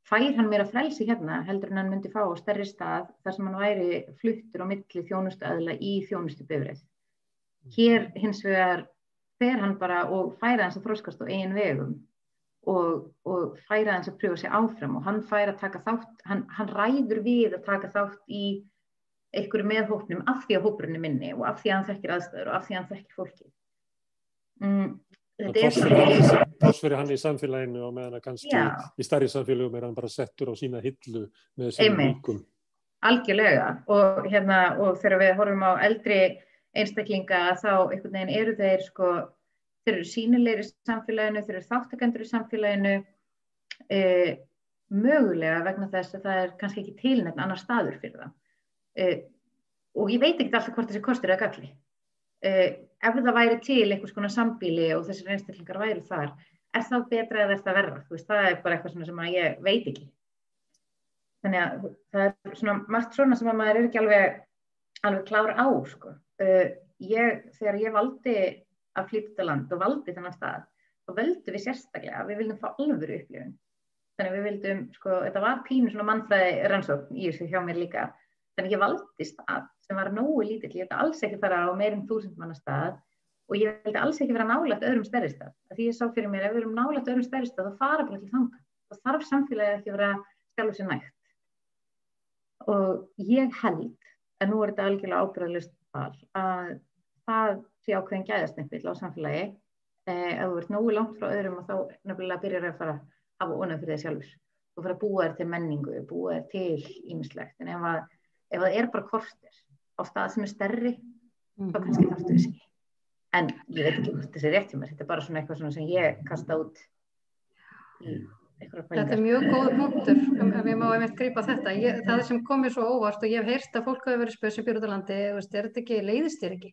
fær hann mér að frelsi hérna heldur en hann myndi fá á stærri stað þar sem hann væri fluttur á milli þjónustu aðla í þjónustu bifrið. Hér hins vegar fer hann bara og færa hans að þróskast á eigin vegum og, og færa hans að pröfa sig áfram og hann færa að taka þátt, hann, hann ræður við að taka þátt í einhverju með hóknum af því að hókurinn er minni og af því að hann þekkir aðstæður og af því að hann þekkir fólki. Mm, Þess fyrir hann í samfélaginu og meðan að kannski Já. í starri samfélagum er hann bara settur á sína hillu með sínum líkum. Algjörlega og, hérna, og þegar við horfum á eldri einstaklinga þá einhvern veginn eru þeir sko, þeir eru sínilegri í samfélaginu, þeir eru þáttakendur í samfélaginu e, mögulega vegna þess að það er kannski ekki tilnætt annar staður fyrir það uh, og ég veit ekki alltaf hvort þessi kostur er galli. Uh, ef það væri til einhvers konar sambíli og þessir einstaklingar væri þar, er það betra eða er það verða? Veist, það er bara eitthvað sem ég veit ekki. Þannig að það er svona margt svona sem maður er ekki alveg, alveg klára á. Sko. Uh, ég, þegar ég valdi að flytja land og valdi þennan stað, þá völdum við sérstaklega að við vildum fá alvöru upplifun. Þannig að við vildum, sko, þetta var pínu svona mannfræði rannsókn í þessu hjá mér líka, Þannig ég valdi stað sem var nógu lítill, ég vildi alls ekki fara á meirum þúsund manna stað og ég vildi alls ekki vera nálægt öðrum stærri stað. Því ég sá fyrir mér ef við erum nálægt öðrum stærri stað þá fara bara til þanga. Það þarf samfélagið ekki að vera sjálf sér nægt. Og ég held, en nú er þetta algjörlega ábyrðalust að það sé ákveðin gæðasnippil á samfélagi eh, ef þú ert nógu langt frá öðrum og þá nefnilega byrjar að fara að hafa ónæð fyrir þig sjálfur og fara að búa þér til menningu, búa þér til ímislegt. En ef að ef það er bara kortir á stað sem er stærri mm. þá kannski þarfstu þessi en ég veit ekki hvort þessi er rétt hjá mér þetta er bara svona eitthvað svona sem ég kasta út í Þetta er mjög góð punktur um, ef ég má einmitt grípa þetta. Ég, það sem komir svo óvart og ég hef heyrt að fólk hafi verið spöð sem býr út á landi veist, er þetta ekki, leiðist þér ekki?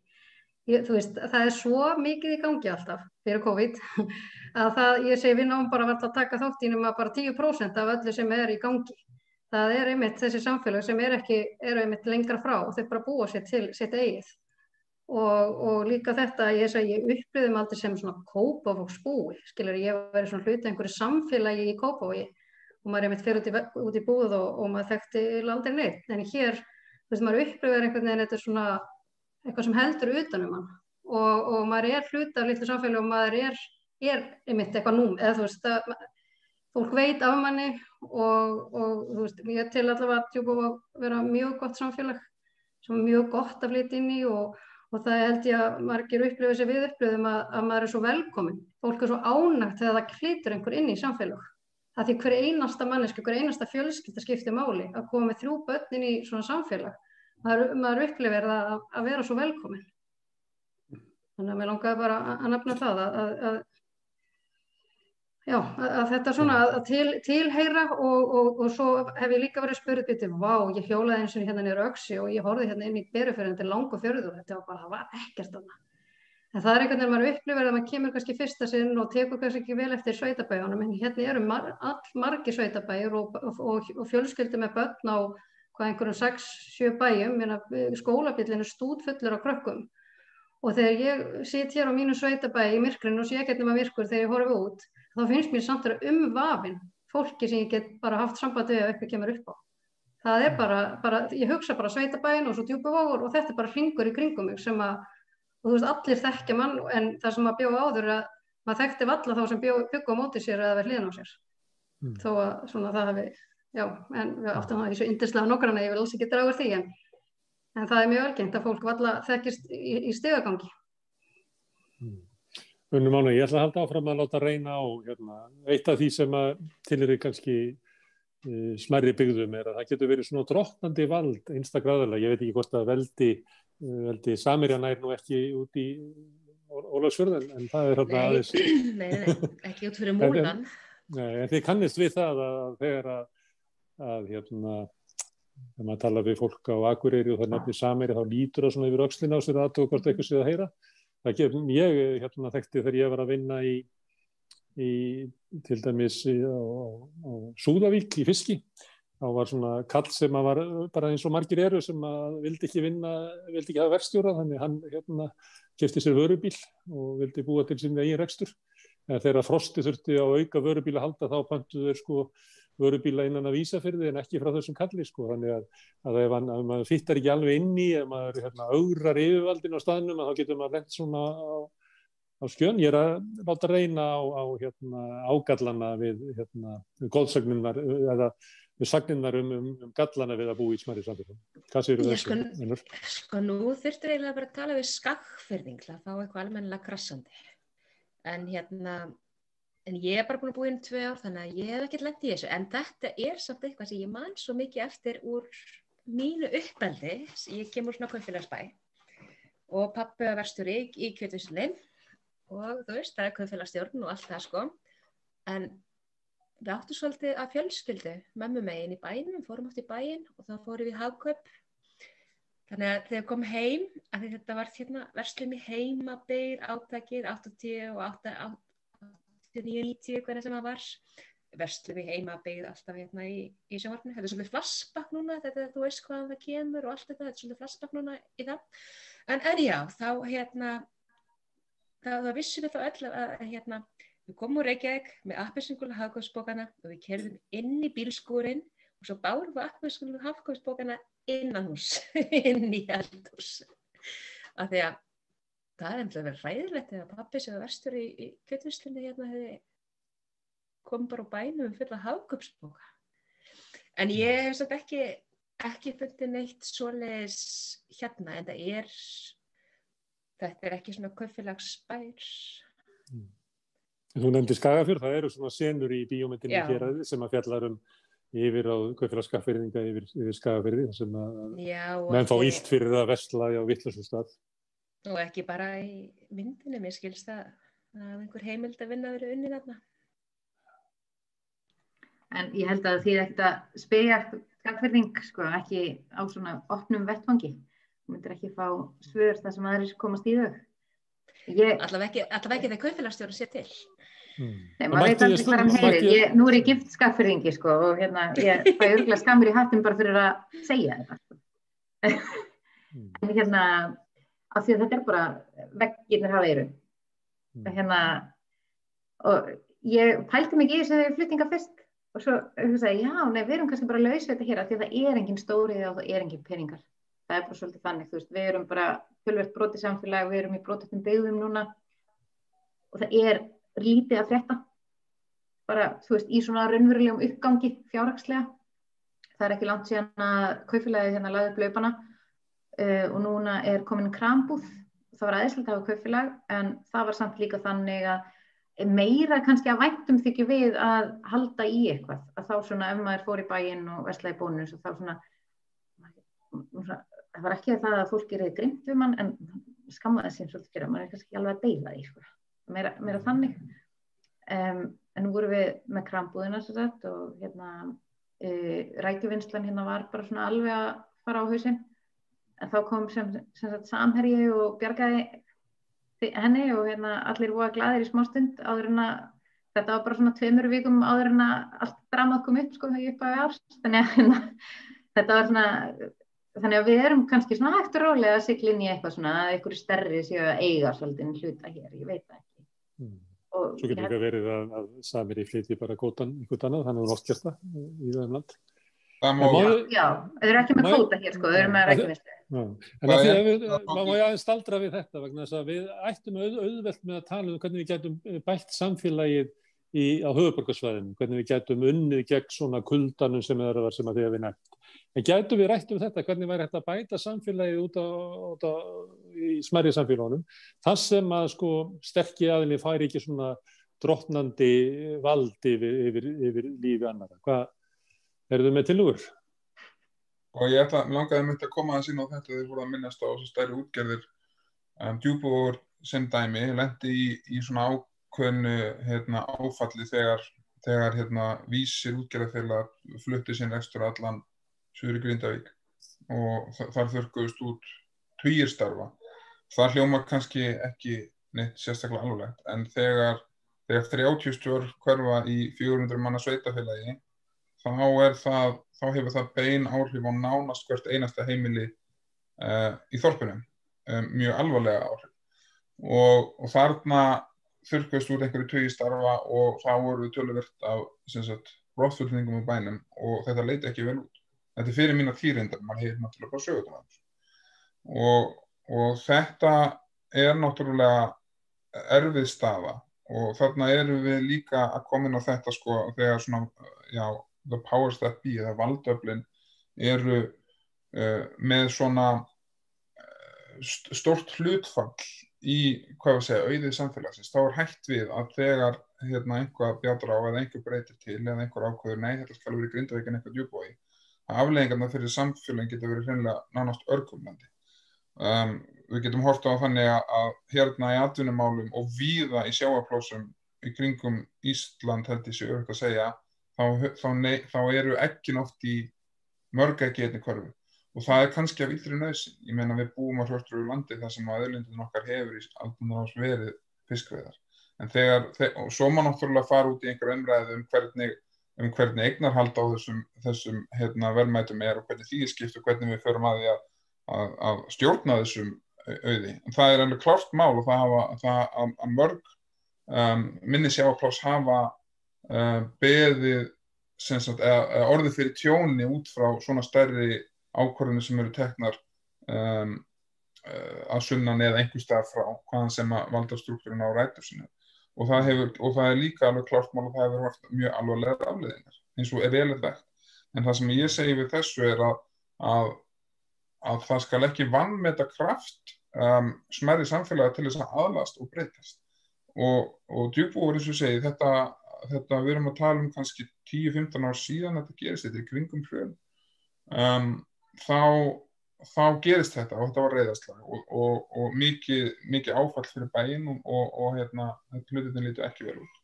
Ég, veist, það er svo mikið í gangi alltaf fyrir COVID að það, ég segi við náum bara að taka þátt í nema bara 10% af öllu sem er í gangi það er einmitt þessi samfélag sem er ekki, eru einmitt lengra frá. Og þeir bara búa sér til sitt eigið. Og, og líka þetta ég, ég upplýðum aldrei sem svona kópavóksbúi, skilur ég verið svona hluti einhverju samfélagi í kópavogi. Og maður er einmitt fyrir út í, út í búð og, og maður þekkti aldrei neitt. En hér, þú veist, maður upplýður einhvern veginn þetta svona eitthvað sem heldur utanum hann og, og maður er hluti af litlu samfélagi og maður er, er einmitt eitthvað núm, eða þú veist, það, fólk veit af manni og, og veist, ég til allavega að að vera mjög gott samfélag sem er mjög gott að flytja inn í og, og það held ég að margir upplifið sér við upplifum að, að maður er svo velkomin fólk er svo ánægt þegar það klítur einhver inn í samfélag. Það því hver einasta manneski, hver einasta fjölskylda skiptir máli að koma með þrjú börn inn í svona samfélag. Maður, maður upplifir að, að vera svo velkomin þannig að mér langaði bara að nefna það að, að Já, að þetta er svona að til, tilheyra og, og, og svo hef ég líka verið spurðið býtið, vá, ég hjólaði eins og hérna nýra öksi og ég horfið hérna inn í berufjörðin til langu fjörðu og þetta var bara, það var ekkert annað. En það er einhvern veginn maður upplifir að maður kemur kannski fyrsta sinn og tekur kannski ekki vel eftir sveitabæjunum, en hérna eru mar, all margi sveitabæjur og, og fjölskyldi með börn á hvað einhverjum 6-7 bæjum, skólabillin er stúdfullur á krökkum og þegar ég sýt hér á mínu sveitabæji í myrkrinu og sé ekki eitthvað myrkur þegar ég horfi út þá finnst mér samt að umvafin fólki sem ég get bara haft sambandi ef eitthvað kemur upp á. Það er bara, bara ég hugsa bara sveitabæin og svo djúbuvógur og þetta er bara hringur í kringum mig sem að, og þú veist, allir þekkja mann en það sem að bjóða áður að maður þekkti valla þá sem byggja á móti sér eða verð hliðan á sér. Mm. Þó að svona það hefði, já, en við áttum það í svo yndislega nokkrana, ég vil alls ekki draga því en, en það er mjög algengt að fólk valla þekkist í, í stegagangi. Unnum ána, ég ætla að halda áfram að láta reyna á hérna, eitt af því sem til er kannski uh, smerri byggðum er að það getur verið svona dróttandi vald einstakræðarlega, ég veit ekki hvort að veldi, uh, veldi Samirjana er nú ekki út í Ólagsfjörðan en það er hérna aðeins Nei, nei, ekki út fyrir múlan. Nei, en þið kannist við það að þegar að, að hérna þegar maður tala við fólk á Akureyri og það nefnir Samirja þá lítur það svona yfir aukslina á sér hvort eitthvað séð að heyra það ger, ég hérna, þekkti þegar ég var að vinna í, í til dæmis í, á, á Súðavík í fiski. Þá var svona kall sem að var bara eins og margir eru sem að vildi ekki vinna, vildi ekki hafa verkstjóra þannig hann hérna kefti sér vörubíl og vildi búa til sín eigin rekstur. En þegar frosti þurfti á auka vörubíl að halda þá pöntu þeir sko vörubíla innan að vísa fyrir þið en ekki frá þessum kalli sko þannig að, að ef, hann, ef maður fyttar ekki alveg inn í ef maður hérna, augrar yfirvaldin á staðnum þá getur maður lent svona á, á skjön ég er að láta reyna á, á hérna, ágallana við hérna, góðsagninnar eða við sagninnar um, um, um gallana við að bú í smæri samfélagum. Hvað séu þessu? Sko, sko nú þurftur eiginlega bara að tala við skakfyrðing til að fá eitthvað almennilega krassandi en hérna en ég er bara búin að búa inn tvei ár þannig að ég hef ekkert lendið í þessu. En þetta er samt eitthvað sem ég man svo mikið eftir úr mínu uppeldi ég kemur svona kaupfélagsbæ. Og pappi var verstur í, í kjötuðsli og þú veist það er kaupfélagsstjórn og allt það sko. En við áttum svolítið að fjölskyldu mömmu megin í bænum, fórum átt í bæin og þá fórum við hagkaup. Þannig að þegar kom heim að þetta var hérna verslum í heimabeir áttakir 80 og 8 90 hvernig sem það var. Verslu við heima byggð alltaf hérna í, í sjónvarpinu, þetta er svolítið flassbakk núna þetta þú veist hvaðan það kemur og allt þetta. Þetta er svolítið flassbakk núna í það. En en já, þá hérna þá, þá vissum við þá öll að hérna, við komum úr Reykjavík með appinsingula hafgóðsbókana og við kerðum inn í bílskúrin og svo bárum við appinsingula hafgóðsbókana innan hús inn í eldhús. Af því að það er að vera ræðilegt eða pappi sem var verstur í, í kjötvislinni hérna hefði kom bara á bænum fulla hafgöpsbóka en ég hef satt ekki ekki fundið neitt svoleiðis hérna en það er þetta er ekki svona kaufélagsbær mm. Þú nefndi Skagafjörð, það eru svona senur í bíómyndinni hér að sem að fjallar um yfir á kaufélagskaffyrðinga yfir, yfir Skagafjörði sem að menn fá ílt fyrir að vestla á vittlusum stað og ekki bara í myndinu, mér skilst að, að einhver heimild að vinna verið unni þarna. En ég held að því þetta spegja skakverðing, sko, ekki á svona opnum vettfangi. Þú myndir ekki fá svör þar sem aðeins komast í þau. Ég... Allaveg ekki, ekki þegar kaufélagstjóru sé til. Hmm. Nei, maður veit aldrei hvað hann heyrir. Ég, nú er ég gift skakverðingi, sko, og hérna, ég fæ örgulega skamur í hattin bara fyrir að segja þetta. Sko. Hmm. en hérna, af því að þetta er bara veggirnir hafa eru mm. hérna og ég pælti mig í þess að það er fluttinga fyrst. Og svo hugsaði já, nei, við erum kannski bara lausið þetta hér af því að það er engin stórið og það er engin peningar. Það er bara svolítið þannig, þú veist, við erum bara fjölvert brotið samfélag, við erum í brotistum byggðum núna. Og það er lítið að frétta. Bara, þú veist, í svona raunverulegum uppgangi fjárhagslega. Það er ekki langt síðan að kaufélagi hérna laðið blöpana uh, og núna er komin krambúð. Það var aðeinslega að hafa kaupfélag en það var samt líka þannig að meira kannski að væntum þykju við að halda í eitthvað. Að þá svona ef maður fór í bæinn og vestlaði bónus og þá svona, það var ekki það að fólki reyði grimt við mann en skammaði sín svolítið fyrir að maður er kannski alveg að deila því sko. meira, meira þannig. Um, en nú vorum við með krambúðina og hérna e, rækjuvinnslan hérna var bara svona alveg að fara á hausinn en þá kom sem, sem sagt, samherji og bjargaði henni og hérna allir voru glæðir í smá stund áður en að þetta var bara svona tveimur vikum áður en að allt dramað kom upp sko þegar ég upp á árs. Þannig að hérna, þetta var svona þannig að við erum kannski svona hægt og rólega að sigla inn í eitthvað svona að einhverju stærri séu að eiga svolítið hluta hér, ég veit það ekki. Mm. Svo getur líka verið að, að samir í flyti bara gótan einhvern annað, þannig að það er oft gert það í það um land já, þau eru ekki með kóta hér sko, þau eru með rækjumistu. En að því að við, maður má aðeins staldra við þetta vegna þess að við ættum auð, auðvelt með að tala um hvernig við getum bætt samfélagið í, á höfuborgarsvæðinu, hvernig við getum unnið gegn svona kuldanum sem er að vera sem að því að við nefnt. En getum við rætt um þetta, hvernig væri þetta að bæta samfélagið út á, út á í smærið samfélagunum, þar sem að sko sterkji aðinni færi ekki svona drottnandi vald yfir, yfir, yfir lífi annara. Hvað eru þau með tilugur? Og ég ætla, langaði myndi að koma að sína á þetta þegar þið voru að minnast á þessu stærri útgerðir um, djúbúur sem dæmi, lendi í, í svona ákveðnu hérna, áfalli þegar, þegar hérna, vísir útgerðarfélag flutti sinn ekstra allan Suður Grindavík og þar þurrkuðust út týjir starfa. Það hljóma kannski ekki neitt sérstaklega alveg en þegar, þegar 30 stjórn hverfa í 400 manna sveitafélagi þá er það, þá hefur það bein áhrif á nánast hvert einasta heimili uh, í þorpunum, um, mjög alvarlega áhrif og, og þarna þurrkast úr einhverju tögi starfa og þá voru töluvert af róttfullningum á bænum og þetta leiti ekki vel út. Þetta er fyrir mín að þýrindar, mann hefur náttúrulega bara sögut um það og, og þetta er náttúrulega erfið staða og þarna erum við líka að koma inn á þetta sko þegar svona, já, the powers that be eða valdöflin eru uh, með svona uh, stort hlutfall í, hvað við segja, auðið samfélagsins. Þá er hægt við að þegar hérna einhvað bjátur á eða einhver breytir til eða einhver ákvöður, nei, þetta skal verið grindavíkinn eitthvað djúbói, að afleggingarna fyrir samfélagin getur verið hreinlega nánast örkumlandi. Um, við getum horta á þannig að hérna í atvinnumálum og víða í sjáaplósum í kringum Ísland held ég sé örk að segja þá, þá, nei, þá eru ekkin oft í mörg ekki einni hverfu og það er kannski af yllri nöðsin ég meina við búum á hljóttur úr landi þar sem að öðlindin okkar hefur í aldrei ás verið fiskveðar en þegar, og svo má náttúrulega fara út í einhver umræðu um hvernig um hvernig eignarhald á þessum, þessum hérna, verðmætum er og hvernig því er skipt og hvernig við förum að því að, að, að stjórna þessum auði. En það er alveg klárt mál og það hafa það að, að mörg um, minni sjáaplás hafa beðið sagt, eða, orðið fyrir tjóni út frá svona stærri ákvarðinu sem eru teknar um, að sunnan eða einhver stað frá hvaðan sem að valda struktúrin á rætur sinni og það, hefur, og það er líka alveg klart mál og það hefur vært mjög alvarlega afleðingar eins og er vel eftir en það sem ég segi við þessu er að, að, að það skal ekki vannmeta kraft um, smerri samfélagi til þess að aðlast og breytast. Og, og djúbúur eins og segi þetta þetta við erum að tala um kannski 10-15 ár síðan þetta gerist, þetta er kringum hrjön um, þá þá gerist þetta og þetta var reyðastlag og, og, og mikið, mikið áfall fyrir bæinn og hérna þetta hlutin líti ekki verið út.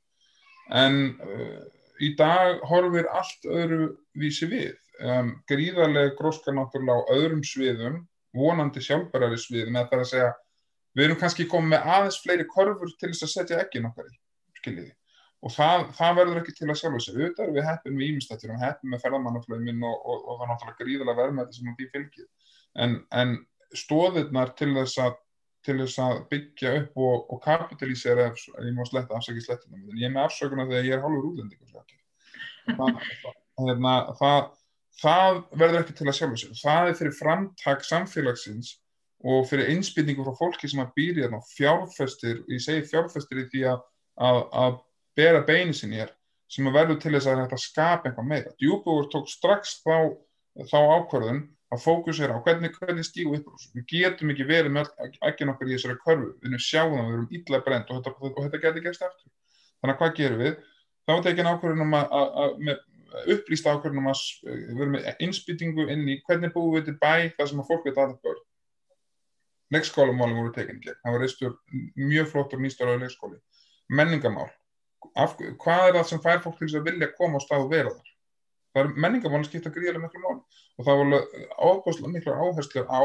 En uh, í dag horfir allt öðru vísi við. Um, gríðarlega gróskar náttúrulega á öðrum sviðum vonandi sjálfbærari sviðum eða það er að segja við erum kannski komið með aðeins fleiri korfur til þess að setja ekki nokkar í skiljiði og það, það verður ekki til að sjálfa sig auðvitað við heppin við ímestættir og heppin með ferðamannaflögminn og, og, og það er náttúrulega gríðilega verðmætti sem því fylgir. En, en stóðirnar til þess að, til þess að byggja upp og, og kapitalísera ég má sletta, afsaki sletta en ég er með afsökunar þegar ég er hálfur útlending hérna, það, það verður ekki til að sjálfa sig. Það er fyrir framtak samfélagsins og fyrir einsbytningu frá fólki sem að býri þarna fjárfestir, ég segi fjárfestir í því að, að, að bera beini sinni hér sem að verður til þess að þetta skapa eitthvað meira. Djúbúur tók strax þá, þá ákvörðun að fókusera á hvernig, hvernig stígu upp við getum ekki verið með ekki nokkur í þessari körfu, við erum sjáum það við erum illa brend og þetta, þetta getur gerst eftir þannig að hvað gerum við? þá er þetta ekki nákvæmlega um að upplýst ákveðnum að við erum með innspýtingu inn í hvernig búum við til bæ það sem að fólk veit aðeins börn. Leikskólamálum voru tekinni það var reistur mjög flottur nýstöru leikskóli. Menningamál Af, hvað er það sem fær fólk til þess að vilja koma á stað og vera þar? Það er menningamál að skipta gríðilega miklu mál og það voru ábúrslega miklu áherslu á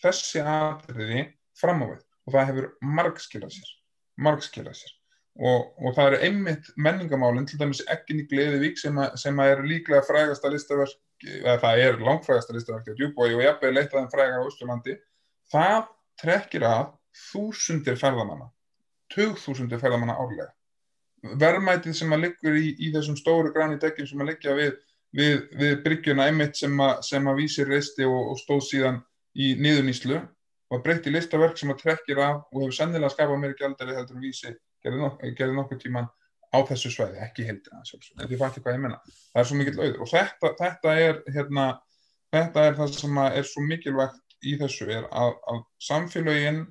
þessi aðriði fram á við. Og það hefur margskilað sér. Margskilað sér. Og, og það eru einmitt menningamálinn, til dæmis Ekkin í Gleðivík sem, a, sem að er líklega frægasta listaverk, eða það er langfrægasta listaverk á Djúbói og jafnveg leitaðan frægar á Östurlandi, það trekkir að þúsundir ferðamanna, tögþúsundir ferðamanna árlega. Verðmætið sem að liggur í, í þessum stóru græni dekkjum sem að liggja við, við, við bryggjuna einmitt sem að, sem að vísir reisti og, og stóð síðan í niðuníslu og breytti listaverk sem að trekkir af og hefur sennilega skapað meiri gældari heldur en vísi gerði, nok gerði nokkuð tíman á þessu svæði, ekki heildina en því fætti hvað ég menna, það er svo mikill auður og þetta, þetta er hérna, þetta er það sem er svo mikilvægt í þessu er að, að samfélagin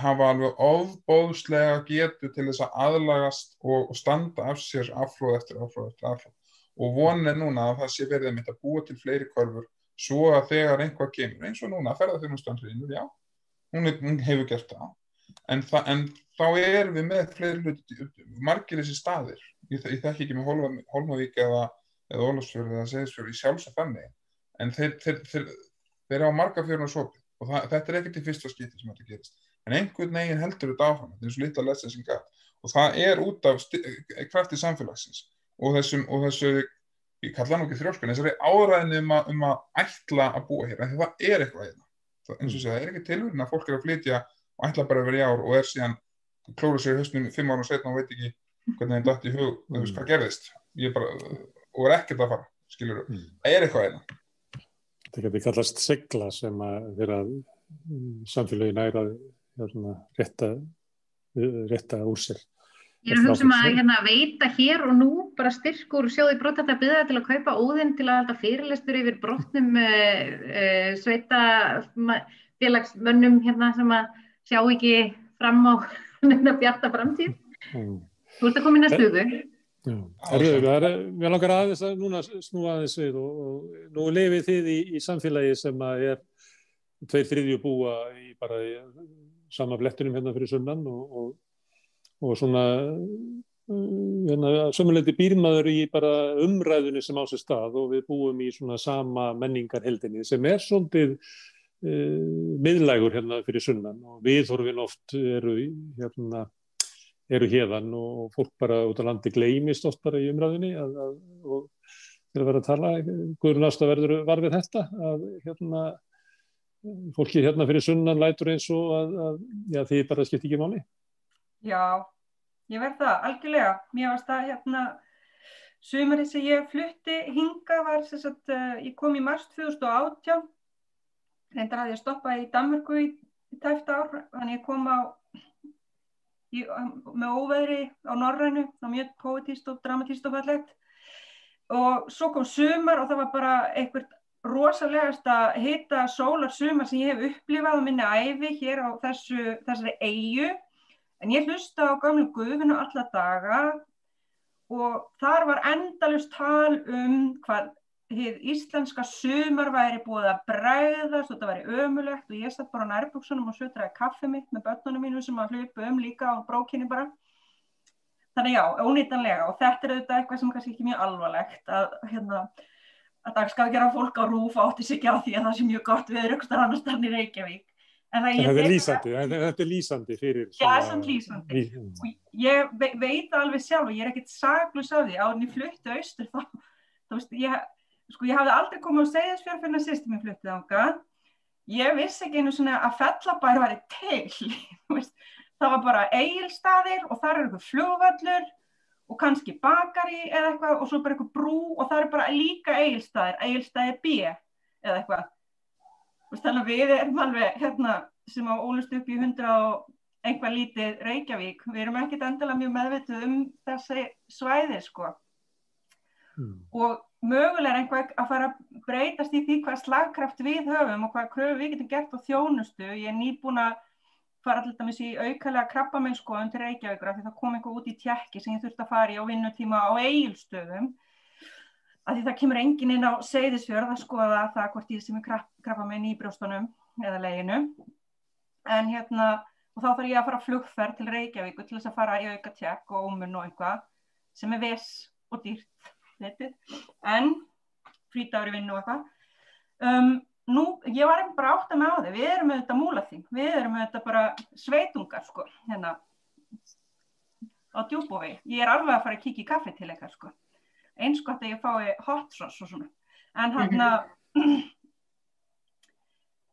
hafa alveg ofbóðslega getu til þess að aðlagast og, og standa af sér afflóð eftir afflóð eftir afflóð og vonin er núna að það sé verið að mynda að búa til fleiri korfur svo að þegar einhvað kemur eins og núna ferðarþjónustandriðinu, já, hún, hún hefur gert það. En, þa en þá erum við með fleiri hluti, margir þessi staðir, ég, ég þekki ekki með Holmavík eða, eða Ólafsfjörð eða Seðisfjörð í sjálfsagt þannig, en þeir, þeir, þeir, þeir á marga fjörun og sopi og það, þetta er ekkert í fyrsta skipti sem þetta gerist, en einhvern veginn heldur þetta áfram, þetta er svo litla lessinga og það er út af kraftið samfélagsins og þessum, og þessu, ég kalla hann ekki þrjóskan, þessari áræðinu um, um að ætla að búa hér, en það er eitthvað hérna, eins og segja, það er ekki tilvörðin að fólk er að flytja og ætla bara að vera í ár og er síðan klóra sér í höstnum fimm ára og setna og veit ekki hvernig það dætt í hug mm. veist, hvað gerðist. Bara, og er ekkert að fara skilur, mm. það er eitthvað einna Það getur kallast segla sem að vera samfélagi næra hérna, rétta, rétta úr sér Ég er að hugsa um að hérna, veita hér og nú bara styrkur sjóði brottat að byggja til að kaupa óðinn til að halda fyrirlestur yfir brotnum uh, uh, sveita félagsmönnum hérna sem að sjá ekki fram á nefna bjarta framtíð. Mm. Þú ert að koma inn að stuðu. Við langar aðeins að núna snúa aðeins við og, og nú lefið þið í, í samfélagi sem að er tveir þriðju búa í bara í sama blettunum hérna fyrir sunnan og, og, og svona hérna, sömuleiti býrmaður í bara umræðunni sem á sér stað og við búum í svona sama menningarheldinni sem er svolítið uh, miðlægur hérna fyrir sunnan og viðhorfin oft eru hérna eru hérðan og fólk bara út á landi gleimist oft bara í umræðinni að, að, og þegar verður að tala Guðrun Ásta verður var við þetta að hérna fólki hérna fyrir sunnan lætur eins og að, að já, því bara skipt ekki máli. Já, ég verð það algjörlega, mér varst að hérna sumarið sem ég flutti hinga var þess að uh, ég kom í mars 2018 reyndar að ég stoppaði í Danmörku í, í tæft ár, þannig ég kom á í, með óveðri á Norrænu, var mjög poetíst og dramatíst og fallegt. Og svo kom sumar og það var bara einhvert rosalegast að hita sólar sumar sem ég hef upplifað á minni æfi hér á þessu, þessari eigu en ég hlusta á gamlu gufinu alla daga og þar var endalust tal um hvað hið íslenska sumar væri búið að bræðast og þetta væri ömulegt og ég satt bara á nærbúksunum og sötraði kaffi mitt með börnunum mínu sem að hlupa um líka á brókinni bara. Þannig já, ónýtanlega og þetta er auðvitað eitthvað sem kannski ekki mjög alvarlegt að hérna að dagskafgjara fólk á rúf átti sig ekki á því að það sé mjög gott við auðvitað annars þannig Reykjavík. En það er lýsandi, þetta er lýsandi fyrir já, það er lýsandi. og ég veit alveg sjálf og ég er ekkert saglus af því. Að ég fluttu austur þá, þá veist, ég sko ég hafði aldrei komið á segðisfjörð fyrir að sýstum ég fluttið ánga ég vissi ekki einu svona að fellabær var til. Það var bara eigilstaðir og þar er eitthvað fljóvallur og kannski bakari eða eitthvað og svo bara eitthvað brú og það er bara líka eigilstaðir, eigilstaði B eða eitthvað þannig að við erum alveg hérna sem á ólust upp í hundra og einhvað lítið Reykjavík, við erum ekkert endala mjög meðvituð um þessi svæði sko mm. og mögulega er einhver að fara að breytast í því hvað slagkraft við höfum og hvað kröfu við getum gert á þjónustu. Ég er nýbúin að fara alltaf með þessi aukalega krabbamennskoðun til Reykjavíkur af því það kom einhver út í tjekki sem ég þurfti að fara í á vinnutíma á eigilstöðum af því það kemur engin inn á segðisfjörð að skoða það hvort ég sem er krabbamenn í brjóstunum eða leginu. En hérna og þá þarf ég að fara flugferð til Reykjavíkur til þess að fara í auka tjekk og ómun og eitthvað sem er ves og dýrt þetta. en frítagur í vinnu og eitthvað. Um, nú, ég var ekki bara átt að með á þig við erum þetta múlaþing, við erum þetta bara sveitungar sko hérna á djúbói ég er alveg að fara að kíkja í kaffi til eitthvað sko. Eins gott að ég fái hot sauce og svona. En hann að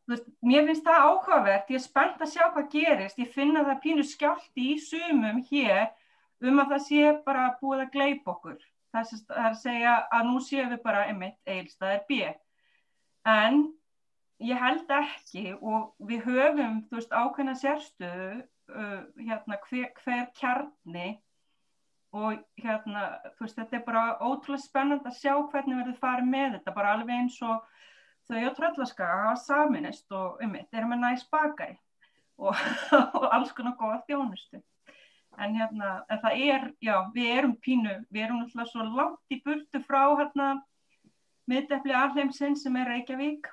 veist, mér finnst það áhugavert, ég er spennt að sjá hvað gerist, ég finna það pínu skjálti í sumum hér um að það sé bara búið að gleipa okkur. Það er að segja að nú séum við bara einmitt eilstaðir B. En ég held ekki og við höfum, þú veist, ákveðna sérstöðu, uh, hérna, hver, hver kjarni og hérna, þú veist, þetta er bara ótrúlega spennand að sjá hvernig verður farið með þetta, bara alveg eins og þau á tröllaskaga hafa saminist og um mitt erum við næst bakari og, og alls konar góða þjónustu. En hérna, en það er, já, við erum pínu, við erum alltaf svo langt í burtu frá hérna miðdefli alheimsinn sem er Reykjavík.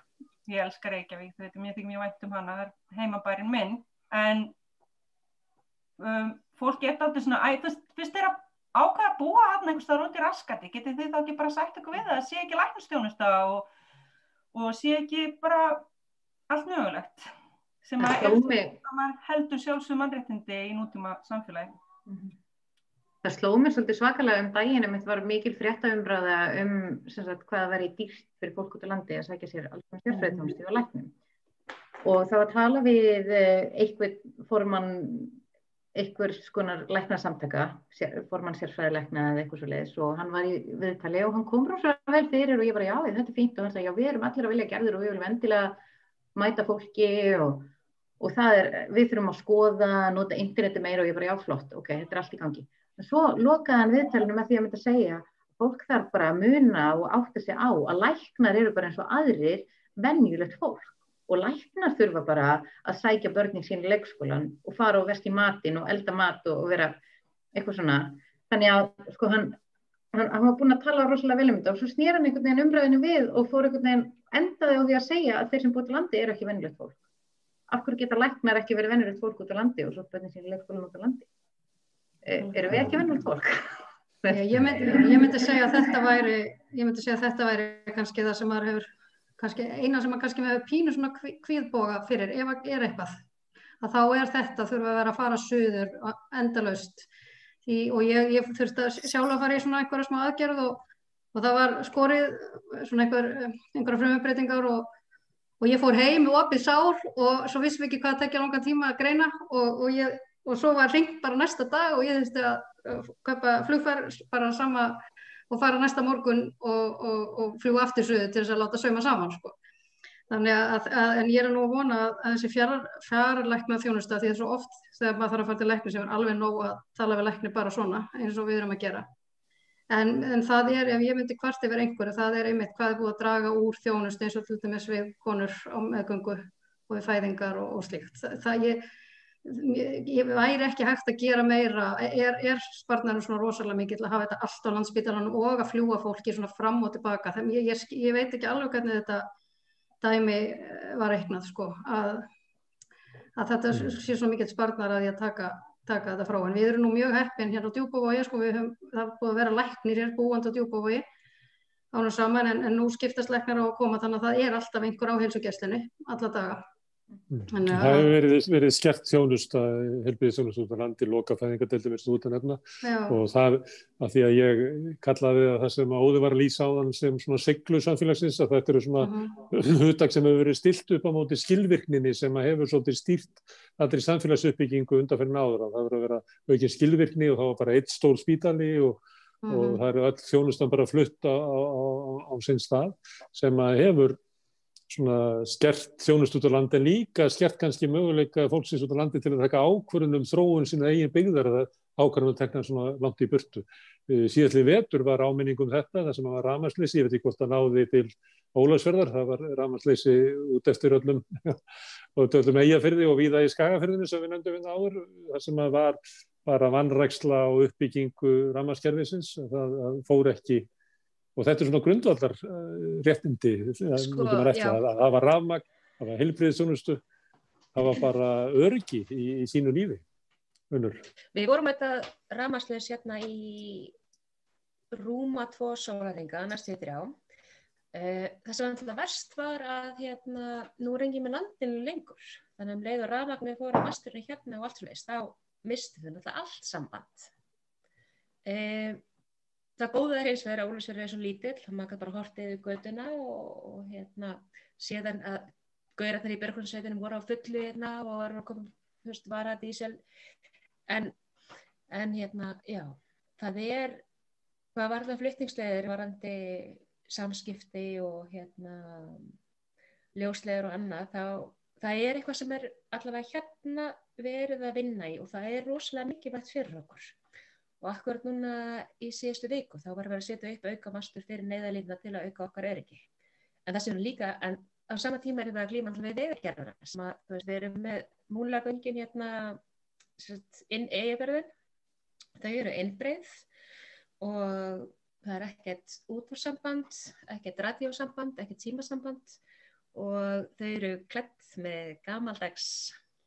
Ég elskar Reykjavík, þú veitum, ég þykir mjög vænt um hana, það er heimabærin minn, en um, fólk geta alltaf svona, æ, veist, þeirra ákvæða að búa hann einhvers staðar út í raskati, getið þið þá ekki bara sagt eitthvað við það, sé ekki læknastjónusta og og sé ekki bara allt mögulegt sem að heldur sjálfsögum mannréttindi í nútíma samfélagi. Mm -hmm. Það sló mér svolítið svakalega um daginn en þetta var mikil fréttaumbröða um sagt, hvað veri dýrt fyrir fólk út á landi að sækja sér alls með sérfræðtónstu og læknum. Og þá að tala við eh, eitthvað formann einhver skonar læknarsamtaka, formann sérfræðilegna eða eitthvað svo leiðis og hann var í viðtali og hann kom ráðslega vel fyrir og ég bara já þetta er fínt og hann sagði já við erum allir að vilja gerður og við viljum endilega mæta fólki og, og það er, við þurfum að skoða, nota interneti meira og ég bara já flott, ok, þetta er allt í gangi. Svo lokaði hann viðtalinu með því að mynda að segja fólk þarf bara að muna og átta sig á að læknar eru bara eins og aðrir venjulegt fólk. Og læknar þurfa bara að sækja börnin sín í leikskólan og fara og vesti matin og elda mat og, og vera eitthvað svona. Þannig að sko hann hann, hann var búin að tala rosalega vel um þetta og svo snýr hann einhvern veginn umræðinu við og fór einhvern veginn endaði á því að segja að þeir sem búið til landi eru ekki vennilegt fólk. Af hverju geta læknar ekki verið vennilegt fólk út á landi og svo börnin sín í leikskólan út á landi e, eru við ekki vennilegt fólk? Ég myndi, ég myndi segja að þetta væri ég myndi segja að þetta væri kannski það sem maður hefur kannski eina sem að kannski með pínu svona kvíðboga fyrir ef að gera eitthvað að þá er þetta þurfa að vera að fara söður endalaust Í, og ég, ég þurfti að sjálfa að fara í svona einhverja smá aðgerð og, og það var skorið svona einhver, einhverja frumumbreytingar og, og ég fór heim og opið sár og svo vissum við ekki hvað það tekja langa tíma að greina og, og ég, svo var ringt bara næsta dag og ég þurfti að köpa flugfær bara sama og fara næsta morgun og, og, og fljúa aftur suðu til þess að láta sauma saman sko. Þannig að, að, en ég er nú að vona að þessi fjarlækna þjónusta því það er svo oft þegar maður þarf að fara til lækni sem er alveg nóg að tala við lækni bara svona eins og við erum að gera. En, en það er, ef ég myndi hvart yfir einhverju, það er einmitt hvað er búið að draga úr þjónustu eins og til dæmis við konur á meðgöngu og við fæðingar og, og slíkt. Það, það ég, ég væri ekki hægt að gera meira er, er spartnarinn svona rosalega mikið að hafa þetta allt á landsbytalanum og að fljúa fólki svona fram og tilbaka þannig ég, ég, ég veit ekki alveg hvernig þetta dæmi eh, var reiknað sko að, að þetta mm. sé svo mikið spartnar að ég taka, taka þetta frá en við erum nú mjög heppin hérna á djúbófói sko við höfum, það búið að vera læknir hér búand á djúbófói ánum saman en, en nú skiptast læknar á að koma þannig að það er alltaf einhver á heilsugjastlunni alla daga. Það hefur verið, verið skert þjónust að helbiðisjónust út á landi, lokafæðingadeildum er út að nefna Já. og það að því að ég kallaði að það sem áður var að lýsa á þann sem svona seglu samfélagsins að þetta eru svona uh mhm. -huh. huttak sem hefur verið stilt upp á móti skilvirkninni sem hefur svolítið stýrt allir samfélagsuppbyggingu undanferðin áður að það verður að vera aukið skilvirkni og það var bara eitt stór spítali og, og mhm. það eru öll þjónustan bara flutt á, á, á, á sinn stað sem að hefur skert þjónust út á landi en líka skert kannski möguleika fólksins út á landi til að taka ákvörðunum þróun sína eigin byggðar eða ákvörðunum tekna svona langt í burtu. Síðastli vetur var áminningum þetta, það sem var ramasleysi, ég veit ekki hvort það náði til Ólagsverðar, það var ramasleysi út eftir öllum, öllum eigafyrði og víða í skagafyrðinu sem við nefndum við áður, það sem var bara vannræksla og uppbyggingu ramaskerfisins, það, það fór ekki og þetta er svona grundvallar uh, réttindi sko, það, það var rafmagn, það var heilbriðisunustu það var bara örgi í, í sínu lífi Unnur. Við vorum þetta rafmagsleis hérna í rúma tvo sólaringa næstu í þrjá. Uh, það sem var verst var að hérna, nú rengi með landinu lengur. Þannig að um leið og rafmagnir fóru að masturinn hérna og allt svo leiðist, þá mistu þau náttúrulega allt samband. Uh, það góða er eins og þeirra Ólusverður er svo lítill þá maður kann bara hortið í göduna og, og hérna séðan að þar í Berggrunnsveitunum voru á fullu hérna og var að koma höst vara dísel en, en hérna já það er hvað var það flyttingsleðir varandi samskipti og hérna ljósleður og annað þá það er eitthvað sem er allavega hérna verið að vinna í og það er rosalega mikilvægt fyrir okkur og akkurat núna í síðustu viku þá var við að setja upp auka mastur fyrir neyðalínuna til að auka okkar öryggi. En það sem líka, en á sama tíma er það glíman við veðgerðara sem að veist, við erum með múlagöngin hérna inn eigaverðin þau eru innbreið og það er ekkert útvarsamband ekkert radíosamband, ekkert símasamband. Og þau eru klætt með gamaldags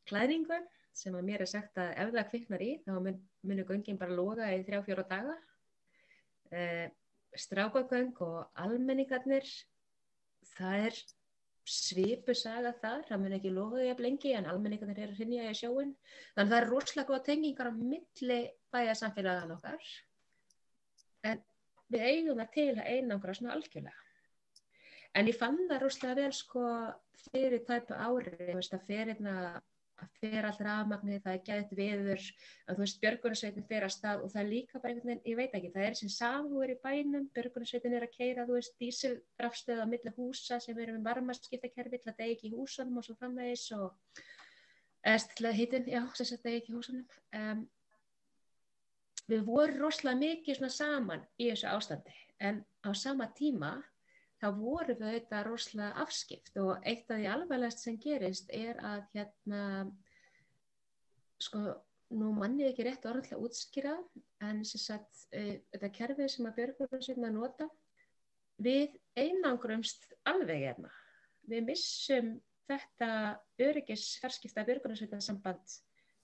klæðningu sem að mér er sagt að ef það kviknar í þá mun, munur göngin bara loga í þrjá fjóra daga. Uh, strákagöng og almenningarnir það er svipu saga þar, það mun ekki loga í að blengi en almenningarnir er að hrinja í sjóin þannig að það er rosalega góða tengingar á milli bæjarsamfélagan okkar. En við eigum það til að einangra svona algjörlega. En ég fann það rosalega vel sko fyrir tæpu ári, það fyrir það að fer allra afmagnir, það er gæðt viður, að þú veist, björgunarsveitin fer að stað og það er líka bara einhvern veginn, ég veit ekki, það er sem samhúir í bænum, björgunarsveitin er að keira, þú veist, dísilrafstöð á milli húsa sem eru með varmaskiptakerfi til að degi ekki í húsanum og svo framvegis og eða til að hitin, já, sem sagt degi ekki í húsanum. Um, við vorum rosalega mikið svona saman í þessu ástandi en á sama tíma þá voru við þetta rosalega afskipt og eitt af því alveglegast sem gerist er að hérna sko nú mannið ekki rétt orðanlega útskýra en sem sagt uh, þetta kerfið sem að björgunarsveitna nota við einangrumst alveg hérna. Við missum þetta öryggis ferskipta björgunarsveitna samband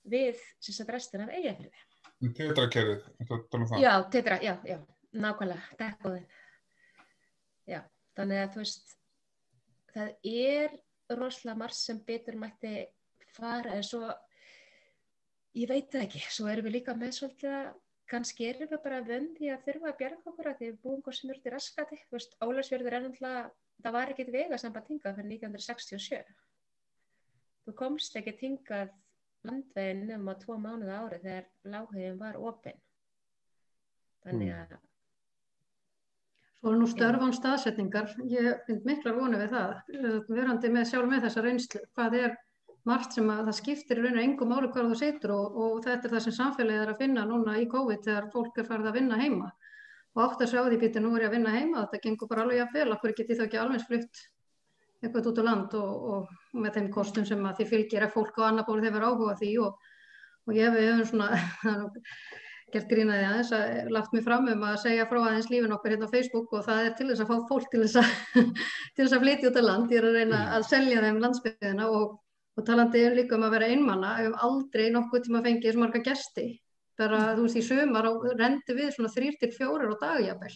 við sem sagt restin af eigafyrði Tetra kerfið, þetta er um það? Já, tetra, já, já, nákvæmlega, dekkoðin Já þannig að þú veist það er rosalega marg sem betur mætti fara en svo ég veit það ekki, svo erum við líka með svolítið að kannski erum við bara vöndi að þurfa að bjarga okkur að því við búum hvað sem eru til raskati, þú veist, Ólarsfjörður er náttúrulega, það var ekkit vega samband hingað fyrir 1967 þú komst ekki hingað landveginn um á tvo mánuða ári þegar lágheginn var opinn þannig mm. Svo er nú störfan staðsetningar, ég finnst miklar vonu við það, verandi með sjálf með þessa reynslu, hvað er margt sem að það skiptir í raun og engum ári hvað þú setur og, og þetta er það sem samfélagið er að finna núna í COVID þegar fólk er farið að vinna heima. Og átt að sjá því býti nú er ég að vinna heima, þetta gengur bara alveg fel, okkur geti þá ekki alveg flytt eitthvað út á land? Og, og með þeim kostum sem að því fylgir að fólk á annar bóli þeir vera áhuga því og, og ég svona, gert grínaði aðeins að lagt mér fram um að segja frá aðeins lífin okkar hérna á Facebook og það er til þess að fá fólk til þess að, til þess að flytja út á land, ég er að reyna að selja þeim landsbyggðina og, og talandi er líka um að vera einmanna, ef aldrei nokkuð tíma fengið þessu marga gesti. Bara þú veist í sömar og rendi við svona þrýr til fjórir á dagjabel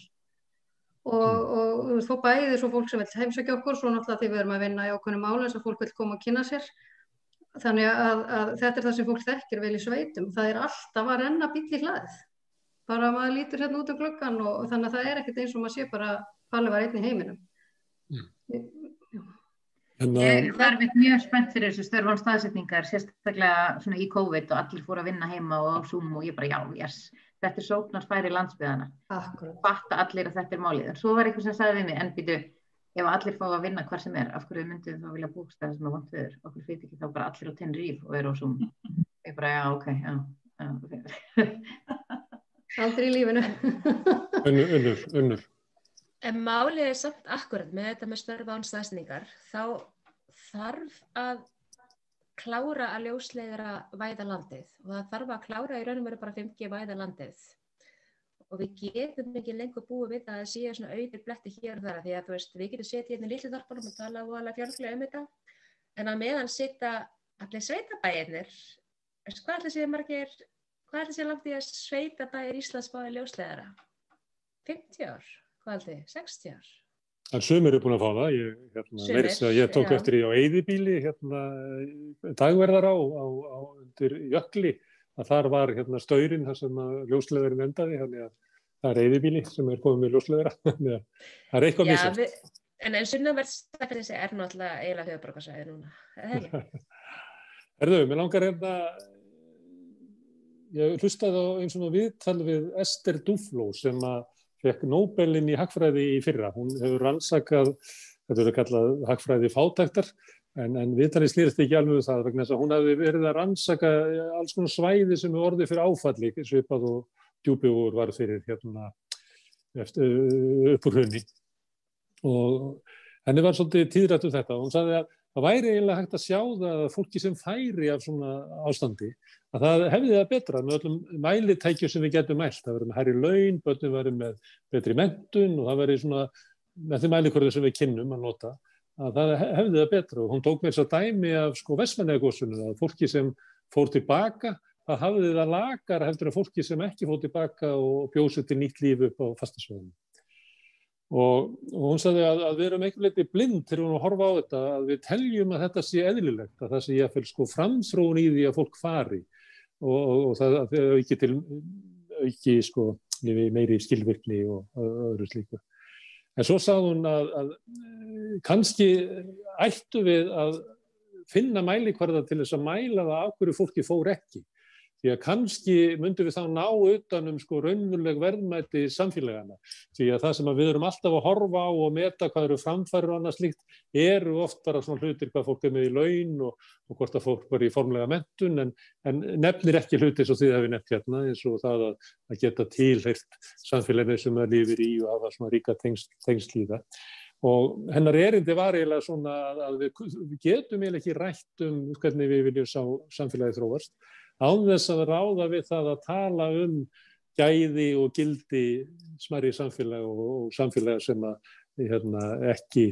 og, og þú veist þó bæðið svo fólk sem vil heimsækja okkur, svo náttúrulega því við erum að vinna í okkunum ála eins og fólk vil koma og kynna sér þannig að, að þetta er það sem fólk þekkir vel í sveitum. Það er alltaf að renna bíl í hlaðið. Bara að maður lítur hérna út um glöggan og, og þannig að það er ekkert eins og maður sé bara Palli var einn í heiminum. Mm. Ég var mjög spennt fyrir þessu störfál staðsetningar sérstaklega í COVID og allir fóru að vinna heima og á Zoom og ég bara já, yes, þetta er sóknarspæri landsbyðana fatta allir að þetta er málið. En svo var eitthvað sem sagði við mig en býtu ef allir fá að vinna hvar sem er, af hverju myndið þá vilja bústæða sem að vant viður, okkur fyrir ekki þá bara allir á Tenerife og eru á Zoom ég bara, já, ok, já, já okay. Aldrei í lífinu. Unnur, unnur, unnur. En málið er samt akkurat með þetta með störfa án staðsningar, þá þarf að klára að ljósleira væða landið og það þarf að klára í raunum veru bara 5G væða landið og við getum ekki lengur búið við það að séu svona auðvitað bletti hér og þar því að þú veist, við getum setið hérna í litlu þorpunum og tala alveg fjárflega um þetta. En að meðan sitta allir sveitabæirnir hvað ætla séu margir hvað ætla séu langt í að sveitabæir Íslands báði ljósleira 50 ár, hvað þið, 60 ár? En sumir eru búin að fá það, ég, hérna, Sumir, sumir, ég tók já. eftir í á eyðibíli, hérna, dagverðar á, á, á undir jökli, að þar var hérna staurin þar sem að ljósleðurinn endaði, þannig að það er eyðibíli sem er komið með ljósleðura, þannig að það er eitthvað við, en en sunnavert stafnins er náttúrulega eiginlega höfuborgarsæði núna, er? Erðu, mér langar hérna, ég hlustaði á eins og viðtal við Ester Duflo sem að fekk Nobelin í hagfræði í fyrra. Hún hefur rannsakað, þetta verður kallað hagfræði fátæktar, en, en viðtalið snýrst ekki alveg við það vegna þess að hún hefði verið að rannsaka alls konar svæði sem er orðið fyrir áfalli, svipað og djúbjúur var fyrir hérna eftir, upp úr hrunni. Og henni var svolítið tíðrætt um þetta og hún sagði að það væri eiginlega hægt að sjá það að fólki sem færi af svona ástandi að það hefði það betra með öllum mælitækjum sem við getum mælt. Það verður með hærri laun, börnum verður með betri mentun og það verður svona með því mælikvörðu sem við kynnum að nota að það hefði það betra og hún tók þess að dæmi af sko vestmennegósunum að fólki sem fór tilbaka það hafði það lagar heldur en fólki sem ekki fór tilbaka og bjóðsett til nýtt líf upp á fastasvæðinu. Og, og hún sagði að, að við erum einhvern leiti blind til hún að horfa á þetta, að við teljum að þetta sé eðlilegt, að það sé ég að sko framþróun í því að fólk fari og, og, og það auki til auki sko meiri skilvirkni og, öðru slíku. En svo sagði hún að, að kannski ættu við að finna mælikvarða til þess að mæla það af hverju fólki fór ekki. Því að kannski myndum við þá ná utanum sko raunveruleg verðmæti samfélagana. Því að það sem að við erum alltaf að horfa á og meta hvað eru framfæri og annað slíkt eru oft bara svona hlutir hvað fólk er með í laun og, og hvort að fólk var í formlega mentun en, en nefnir ekki hluti og því það við nefnt hérna eins og það að, að geta tilheirt samfélaginu sem það lifir í og hafa svona ríka tengsl, tengsl í það. Og hennar erindi var eiginlega svona að við, við getum eiginlega ekki rætt um hvernig við viljum sá samfélagi þróast án þess að ráða við það að tala um gæði og gildi smæri samfélag og, og samfélag sem að hérna, ekki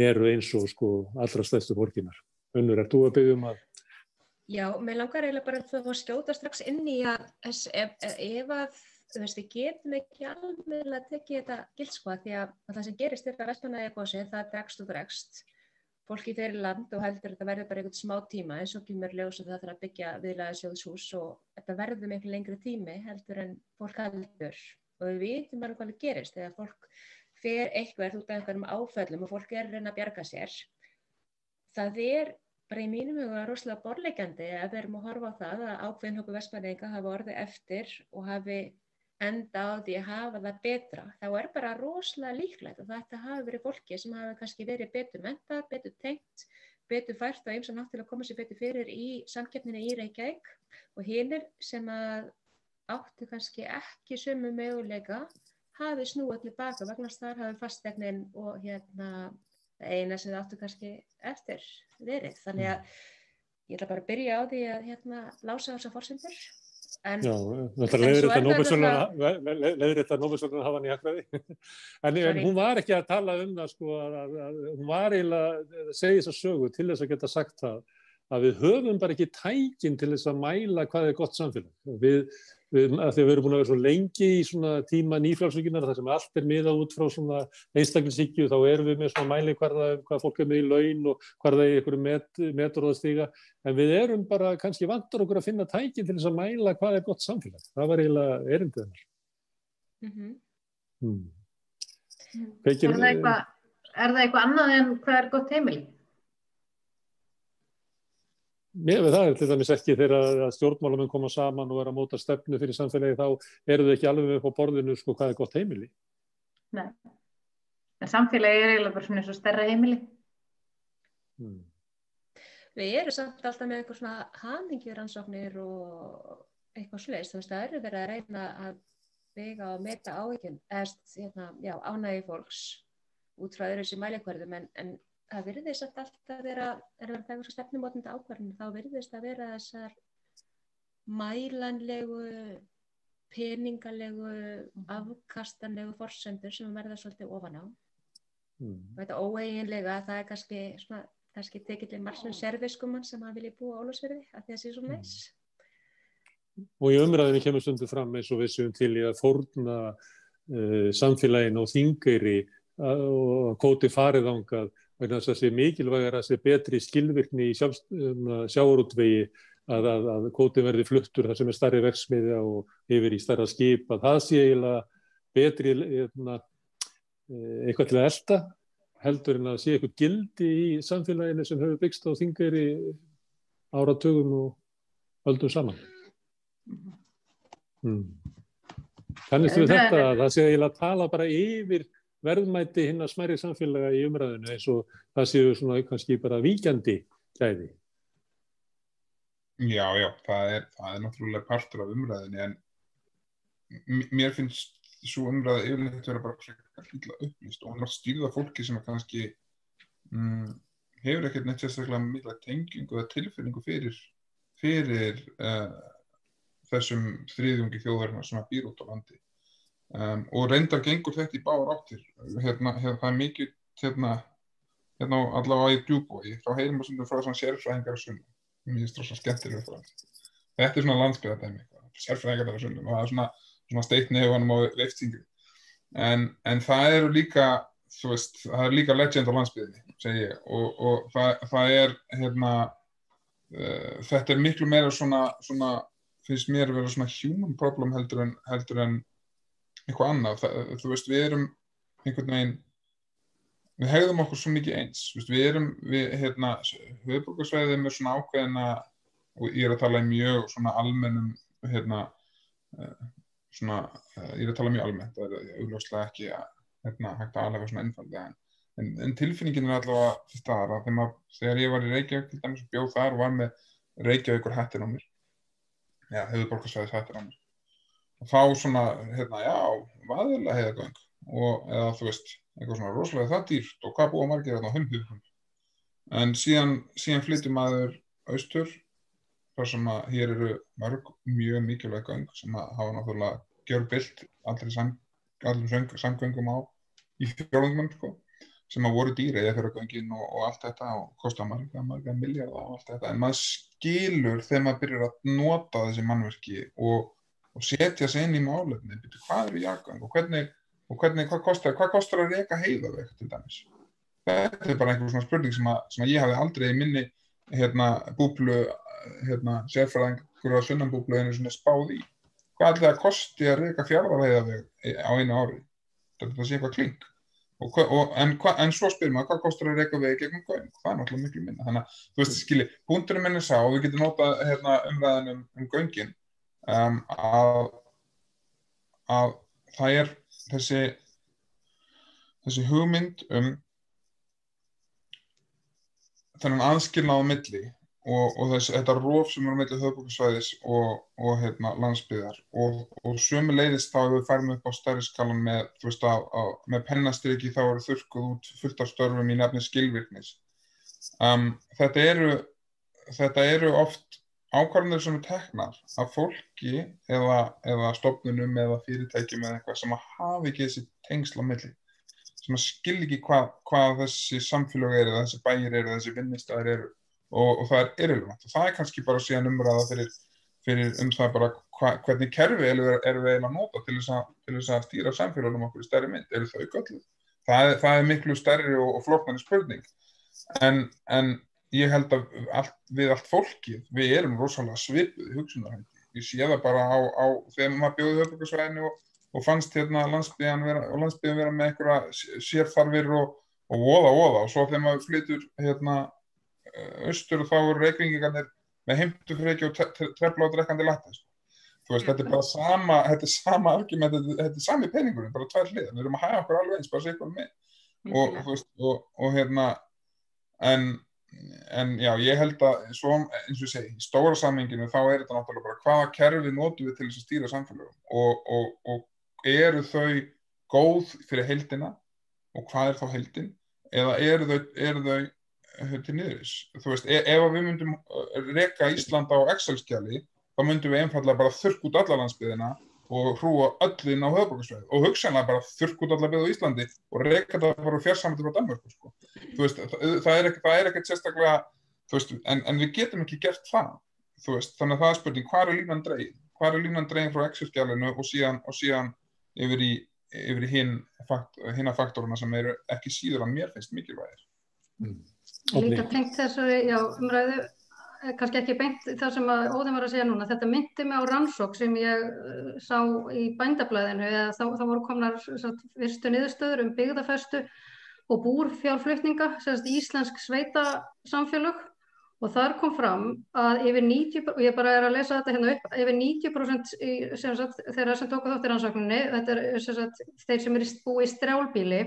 eru eins og sko allra stæðstu fórkinar. Unnur, er þú að byggja um að? Já, mér langar eiginlega bara að þú skjóta strax inn í að ef, ef að þú veist, við getum ekki alveg að tekja þetta gildskoða því að, að það sem gerist þetta vestmannaði gósi, það dregst og dregst fólki fyrir land og heldur að þetta verður bara einhvern smá tíma eins og kemur ljós og það þarf að byggja viðlega sjóðshús og þetta verður einhvern lengri tími heldur en fólk heldur. Og við vitum alveg hvað það gerist þegar fólk fer eitthvað út af einhverjum áföllum og fólk er að reyna að bjarga sér. Það er bara í mínum huga rosalega borleikandi að við erum að horfa á það að ákveðin hópu vestmæringa hafa orðið eftir og hafi enda á því að hafa það betra. Þá er bara rosalega líklegt að þetta hafi verið fólki sem hafi kannski verið betur mentað, betur tengt, betur fært og eins og náttúrulega koma sér betur fyrir í samkeppninu í Reykjavík. Og hinnir sem að áttu kannski ekki sömu möguleika hafi snúið tilbaka vegna þar hafi fastegnin og hérna eina sem það áttu kannski eftir verið. Þannig að ég ætla bara að byrja á því að hérna lása þessa fórsendur En, Já, þetta leiður þetta Nóbelsvöldunar hafa hann í akkvæði. en, en hún var ekki að tala um það, sko, að, að, að, hún var eiginlega að segja þess að sögu til þess að geta sagt það að við höfum bara ekki tækin til þess að mæla hvað er gott samfélag. Við, við, að því að við erum búin að vera svo lengi í svona tíma nýflagsvíkinar þar sem allt er miðað út frá svona einstaklingsíkju þá erum við með svona mæli hvaða, hvað fólk er með í laun og er í einhverju met, meturóðastíga en við erum bara kannski vantur okkur að finna tækin til þess að mæla hvað er gott samfélag. Það var eiginlega erindið hennar. Mm -hmm. hmm. Er það eitthvað eitthva annað en hvað er gott heimili? Mér veið það er til dæmis ekki þegar stjórnmálum koma saman og er að móta stefnu fyrir samfélagi þá eru þau ekki alveg upp á borðinu sko hvað er gott heimili. Nei, en samfélagi er eiginlega bara svona eins og stærra heimili. Mm. Við erum samt alltaf með eitthvað svona hamingjuransóknir og eitthvað sluðist, þú veist, það eru verið að reyna að vega og meta áhyggjum, eða hérna, ánægi fólks út frá öðru sem mælikverðum, en, en það virðist alltaf að vera, er að vera það eitthvað stefnumotnandi ákvarðin, þá virðist að vera þessar mælanlegu, peningalegu, afkastanlegu forsendur sem verða svolítið ofan á. Mm. Þetta óeiginlega, það er kannski svona, kannski tekillin margsmenn serviskumann sem að vilja búa álusverði, að því að það sé svo næs. Og í umræðinu kemur stundu fram eins og við séum til í að fórna uh, samfélagin og þingari og kóti farið ángað vegna þess að sé mikilvægur að sé betri skilvirkni í um, sjáurútvegi að, að, að kóti verði fluttur þar sem er starri verksmiðja og yfir í starra skip að það sé eiginlega betri eitna, eitthvað til að elda heldur en að sé eitthvað gildi í samfélaginu sem hefur byggst á þingari áratögum og öldum saman. Mm. Þannig við þetta að það sé eiginlega að tala bara yfir verðmæti hinn að smæri samfélaga í umræðinu eins og það séu svona kannski bara víkjandi gæði. Já, já, það er, það er náttúrulega partur af umræðinu en mér finnst svo umræða yfirleitt vera bara hlutla upplýst og hún var stýrða fólki sem kannski mm, hefur ekkert neitt sérstaklega mikla tengingu eða tilfinningu fyrir, fyrir uh, þessum þriðjungi þjóðverðina sem að býr út á landi um, og reyndar gengur þetta í bára áttir. Hérna, hérna það er mikið hérna, hérna allavega í djúbói frá heilmasundum frá svona sérfræðingar og sunnum mér finnst það svona skemmtilega frá þetta er svona landsbyðardæmi sérfræðingar og sunnum og það er svona, svona steitni hefanum á veiftingri en, en það eru líka veist, það er líka legend á landsbyðinni og, og það, það er hérna uh, þetta er miklu meira svona, svona finnst mér að vera svona human problem heldur en, heldur en eitthvað annað. Það, þú veist, við erum einhvern veginn, við hegðum okkur svo mikið eins. Veist, við erum, við, hérna, höfðbrukarsvæðið með svona ákveðina, og ég er að tala í mjög svona almennum, hérna, uh, svona, uh, ég er að tala mjög almennt, það er augljóslega ekki að, hérna, hægt að alveg svona einfalda en, en, en tilfinningin er allavega til staðar að þegar, þegar ég var í Reykjavík, til dæmis, bjóð þar og var með Reykjavíkur hættin á mér já, hefur borgarsvæðis hættir á mér og þá svona, hérna, já, vaðilega heiðagöng. Og eða þú veist, eitthvað svona rosalega það dýrt. Og hvað búa margir þarna á hundhugum en síðan, síðan flyttum maður austur þar sem að hér eru mörg mjög mikilvæg göng sem að hafa náttúrulega gjör byllt allir sam, samgöngum á í fjólungum sko sem að voru dýra eða fyrir göngin og, og allt þetta og kosta marga, marga miljardar og allt þetta. En maður skilur þegar maður byrjar að nota þessi mannverki og, og setja sig inn í málefni hvað eru jakgang og hvernig og hvernig, hvað kostar, hvað kostar að reyka heiðaveg til dæmis? Þetta er bara einhver svona spurning sem að, sem að ég hafi aldrei í minni hérna búblu hérna sérfræðingur á sunnanbúblu einu svona spáð í. Hvað er það að kosti að reyka fjárvarheiðaveg á einu ári? Þetta sé eitthvað klink. Og, og, en, hva, en svo spyrir maður hvað kostar að reyka vegi gegnum göng það er náttúrulega miklu minna. Þannig að þú veist skilji, punkturinn minn er sá og við getum notað hérna, umræðin um, um göngin um, að, að það er þessi þessi hugmynd um þennan aðskilnað á milli og, og þess, þetta róf sem er á meðlega höfbúkarsvæðis og, og hérna, landsbyðar og, og sömu leiðist þá ef við færum upp á stærri skalan með, með pennastriki þá eru þurrkuð út fullt af störfum í nefni skilvirknis. Um, þetta, eru, þetta eru oft ákvarðanir sem er teknar af fólki eða, eða stofnunum eða fyrirtækjum eða eitthvað sem að hafa ekki þessi tengsla á milli. Sem að skil ekki hvað, hvað þessi samfélag eru, þessi bæir eru, þessi vinnistæðir eru. Og, og það er irrelevant. Og það er kannski bara síðan umræða fyrir, fyrir um það bara hva, hvernig kerfi erum við eiginlega að nota til þess að, til þess að stýra samfélagunum okkur í stærri mynd, eru þau göllu? Það, það er miklu stærri og, og flokknarni spurning. En, en ég held að allt, við allt fólkið, við erum rosalega svipuð hugsunarhætti. Ég sé það bara á, á þegar maður bjóði höfbrukarsvæðinu og, og fannst hérna landsbygðan vera, vera með einhverja sérþarfir og, og voða voða og svo þegar maður flytur hérna austur og þá eru reykringingarnir með heimtu freki og trefla og drekkandi latta sko. þú veist, þetta er bara sama þetta er sama argument, þetta, þetta er sami peningurinn, bara tvær hlið við erum að hæga okkur alveg eins, bara sér eitthvað með veist, og, og hérna en, en já, ég held að svo, eins og ég segi, í stóra samminginu þá er þetta náttúrulega bara hvaða kerfi notum við til þess að stýra samfélagum og, og eru þau góð fyrir heldina og hvað er þá heldin eða eru þau, eru þau eh, til niðuris, þú veist, e, ef við myndum eh, reyka Ísland á Excel-skjali þá myndum við einfallega bara þurrk út alla landsbyðina og hrúa öllin á höfbrukarsvæði og hugsanlega bara þurrk út allar byggð á Íslandi og reyka það bara fjársamöndur á Danmörku sko. veist, það, er ekkert sérstaklega veist, en, en við getum ekki gert það veist, þannig að það er spurning hvað er línan dreigin hvað er línan dreigin frá Excel-skjálinu og og síðan yfir í, í hinn fakt, faktoruna sem eru ekki síður að mér finnst mikilvægir mm. Líka tengt þessu já, umræðu kannski ekki beint það sem Óðin var að segja núna, þetta myndi mig á rannsók sem ég uh, sá í bændablaðinu eða þá, þá voru komnar fyrstu niðurstöður um byggðafestu og búrfjárflutninga, sérst íslensk sveita samfélög og þar kom fram að yfir 90%, og ég bara er að lesa þetta hérna upp, yfir 90% í, sem sagt, þeirra sem tóku þátt í rannsókninni, þetta er sem sagt, þeir sem er búið í strjálbíli,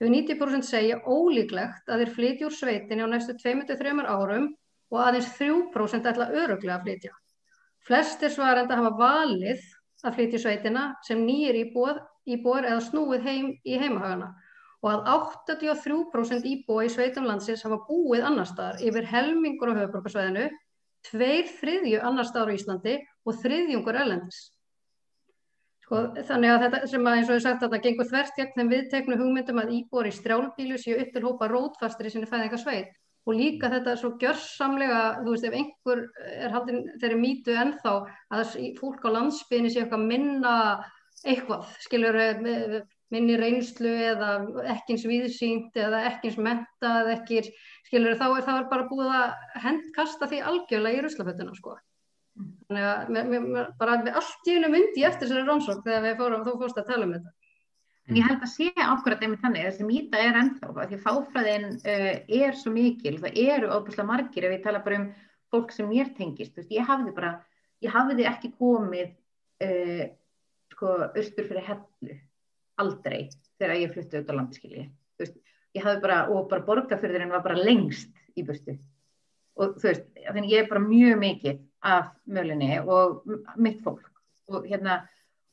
yfir 90% segja ólíklegt að þeir flytja úr sveitinni á næstu 2-3 árum og aðeins 3% ætla öruglega að flytja. Flestir svarenda hafa valið að flytja sveitina sem nýjir íbúar eða snúið heim í heimahagana og að 83% íbúa í sveitum landsins hafa búið annar staðar yfir helmingur á höfuborgarsvæðinu, tveir þriðju annar staðar á Íslandi og þriðjungur erlendis. Sko, þannig að þetta sem að eins og ég sagt að það gengur þvert gegn þeim viðteknu hugmyndum að íbúar í strjálbílu séu upp til hópa rótfastir í sinni fæðingarsveit og líka þetta svo gjörsamlega, þú veist, ef einhver er haldin þeirri mýtu ennþá að fólk á landsbygðinni sé eitthvað minna eitthvað, skiljur minni reynslu eða ekkins viðsýnt eða ekkins menta eða ekkir, skiljur, þá er það bara búið að hendkasta því algjörlega í ruslafötuna, sko. Þannig að mér, mér, bara allt í hennu myndi eftir þessari rannsók þegar fórum, þú fórst að tala um þetta. En ég held að sé ákveðat einmitt þannig, þessi mýta er ennþá, því að fáfræðin uh, er svo mikil, það eru óbúslega margir ef ég tala bara um fólk sem mér tengist, veist, ég hafði bara, ég hafði ekki komið uh, sko austur fyrir hellu, aldrei, þegar ég út á landskilji, þú veist, ég hafði bara, og bara borgarfyrðurinn var bara lengst í bustu, og þú veist, þannig ég er bara mjög mikið af mölinni og mitt fólk, og hérna,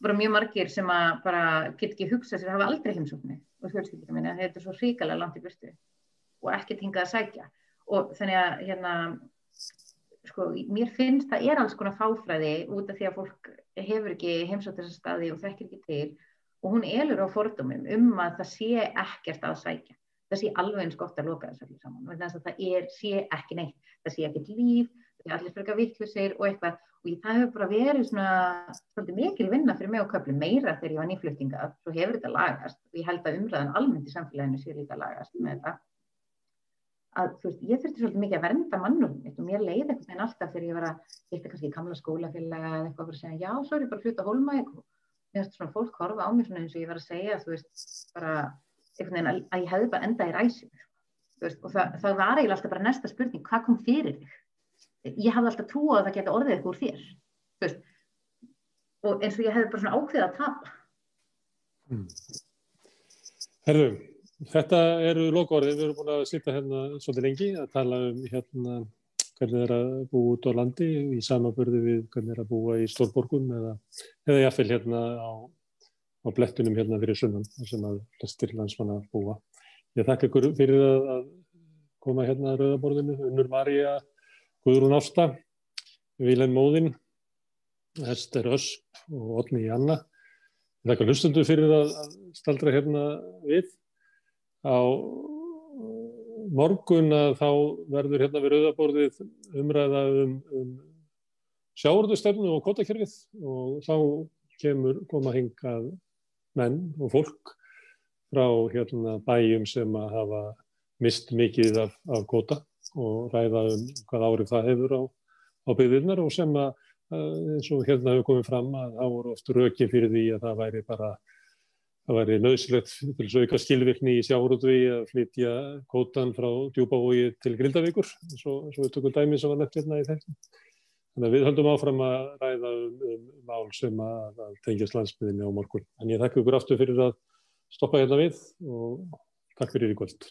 bara mjög margir sem að bara get ekki hugsað sér að hafa aldrei heimsóknu og fjölskyldinu minni að þetta er svo hríkalega langt í byrstu og ekkert hingað að sækja. Og þannig að hérna sko mér finnst það er alls konar fáfræði út af því að fólk hefur ekki heimsótt þessa staði og þekkir ekki til. Og hún elur á fordómum um að það sé ekkert að sækja. Það sé alveg eins gott að loka þessu saman það er, sé ekki neitt. Það sé ekkert líf, það er allir fyrir að viklu sér og eitthvað og það hefur bara verið svona svolítið mikil vinna fyrir mig á köflu meira þegar ég var nýfluttinga svo hefur þetta lagast. Og ég held að umræðan almennt í samfélaginu sé líka lagast með þetta. Að þú veist, ég þurfti svolítið mikið að vernda mannum og mér leiði eitthvað en alltaf þegar ég var að hitta kannski í kamla skólafélaga eða eitthvað að segja já, svo er ég bara að fluta hólmæk og mér finnst svona fólk horfa á mig svona eins og ég var að segja þú veist, bara eitthvað að ég hefði bara endað í ræsum og það, það var eiginlega alltaf bara næsta spurning, hvað kom fyrir þig ég hafði alltaf trú að það geta orðið eitthvað úr þér veist, og eins og ég hefði bara svona ákveðið að tapa hmm. Herru þetta eru lokaorðið, við erum búin að sýta hérna svolítið lengi að tala um hérna hvernig er að búa út á landi í samabörðu við hvernig er að búa í stórborgum eða, eða jáfnveil hérna á, á blettunum hérna fyrir sunnan sem að flestir landsmanna búa. Ég þakka ykkur fyrir að, koma hérna að rauðaborðinu, Unnur Marja Guðrún Ásta, Vílen Móðinn, Ester Ösp og Otni Janna. Það er eitthvað hlustundu fyrir að, staldra hérna við. Á morgun að þá verður hérna við rauðaborðið umræða um, um sjáurðustefnu og kvotakerfið og þá kemur koma hingað menn og fólk frá hérna bæjum sem að hafa mist mikið af, af kvota og ræða um hvað árið það hefur á, á byggðirnar og sem að eins og hérna hefur komið fram að það voru oft rökið fyrir því að það væri bara það væri nöðsilegt til þess að auka skilvirkni í sjáurútvi að flytja kótan frá djúbavogi til Grindavíkur eins og, við tökum dæmi sem var nefnt hérna í þetta. Þannig að við höldum áfram að ræða um, um mál sem að, að tengjast landsmiðinni á morgun. En ég þakka ykkur aftur fyrir að stoppa hérna við og Takk fyrir í kvöld.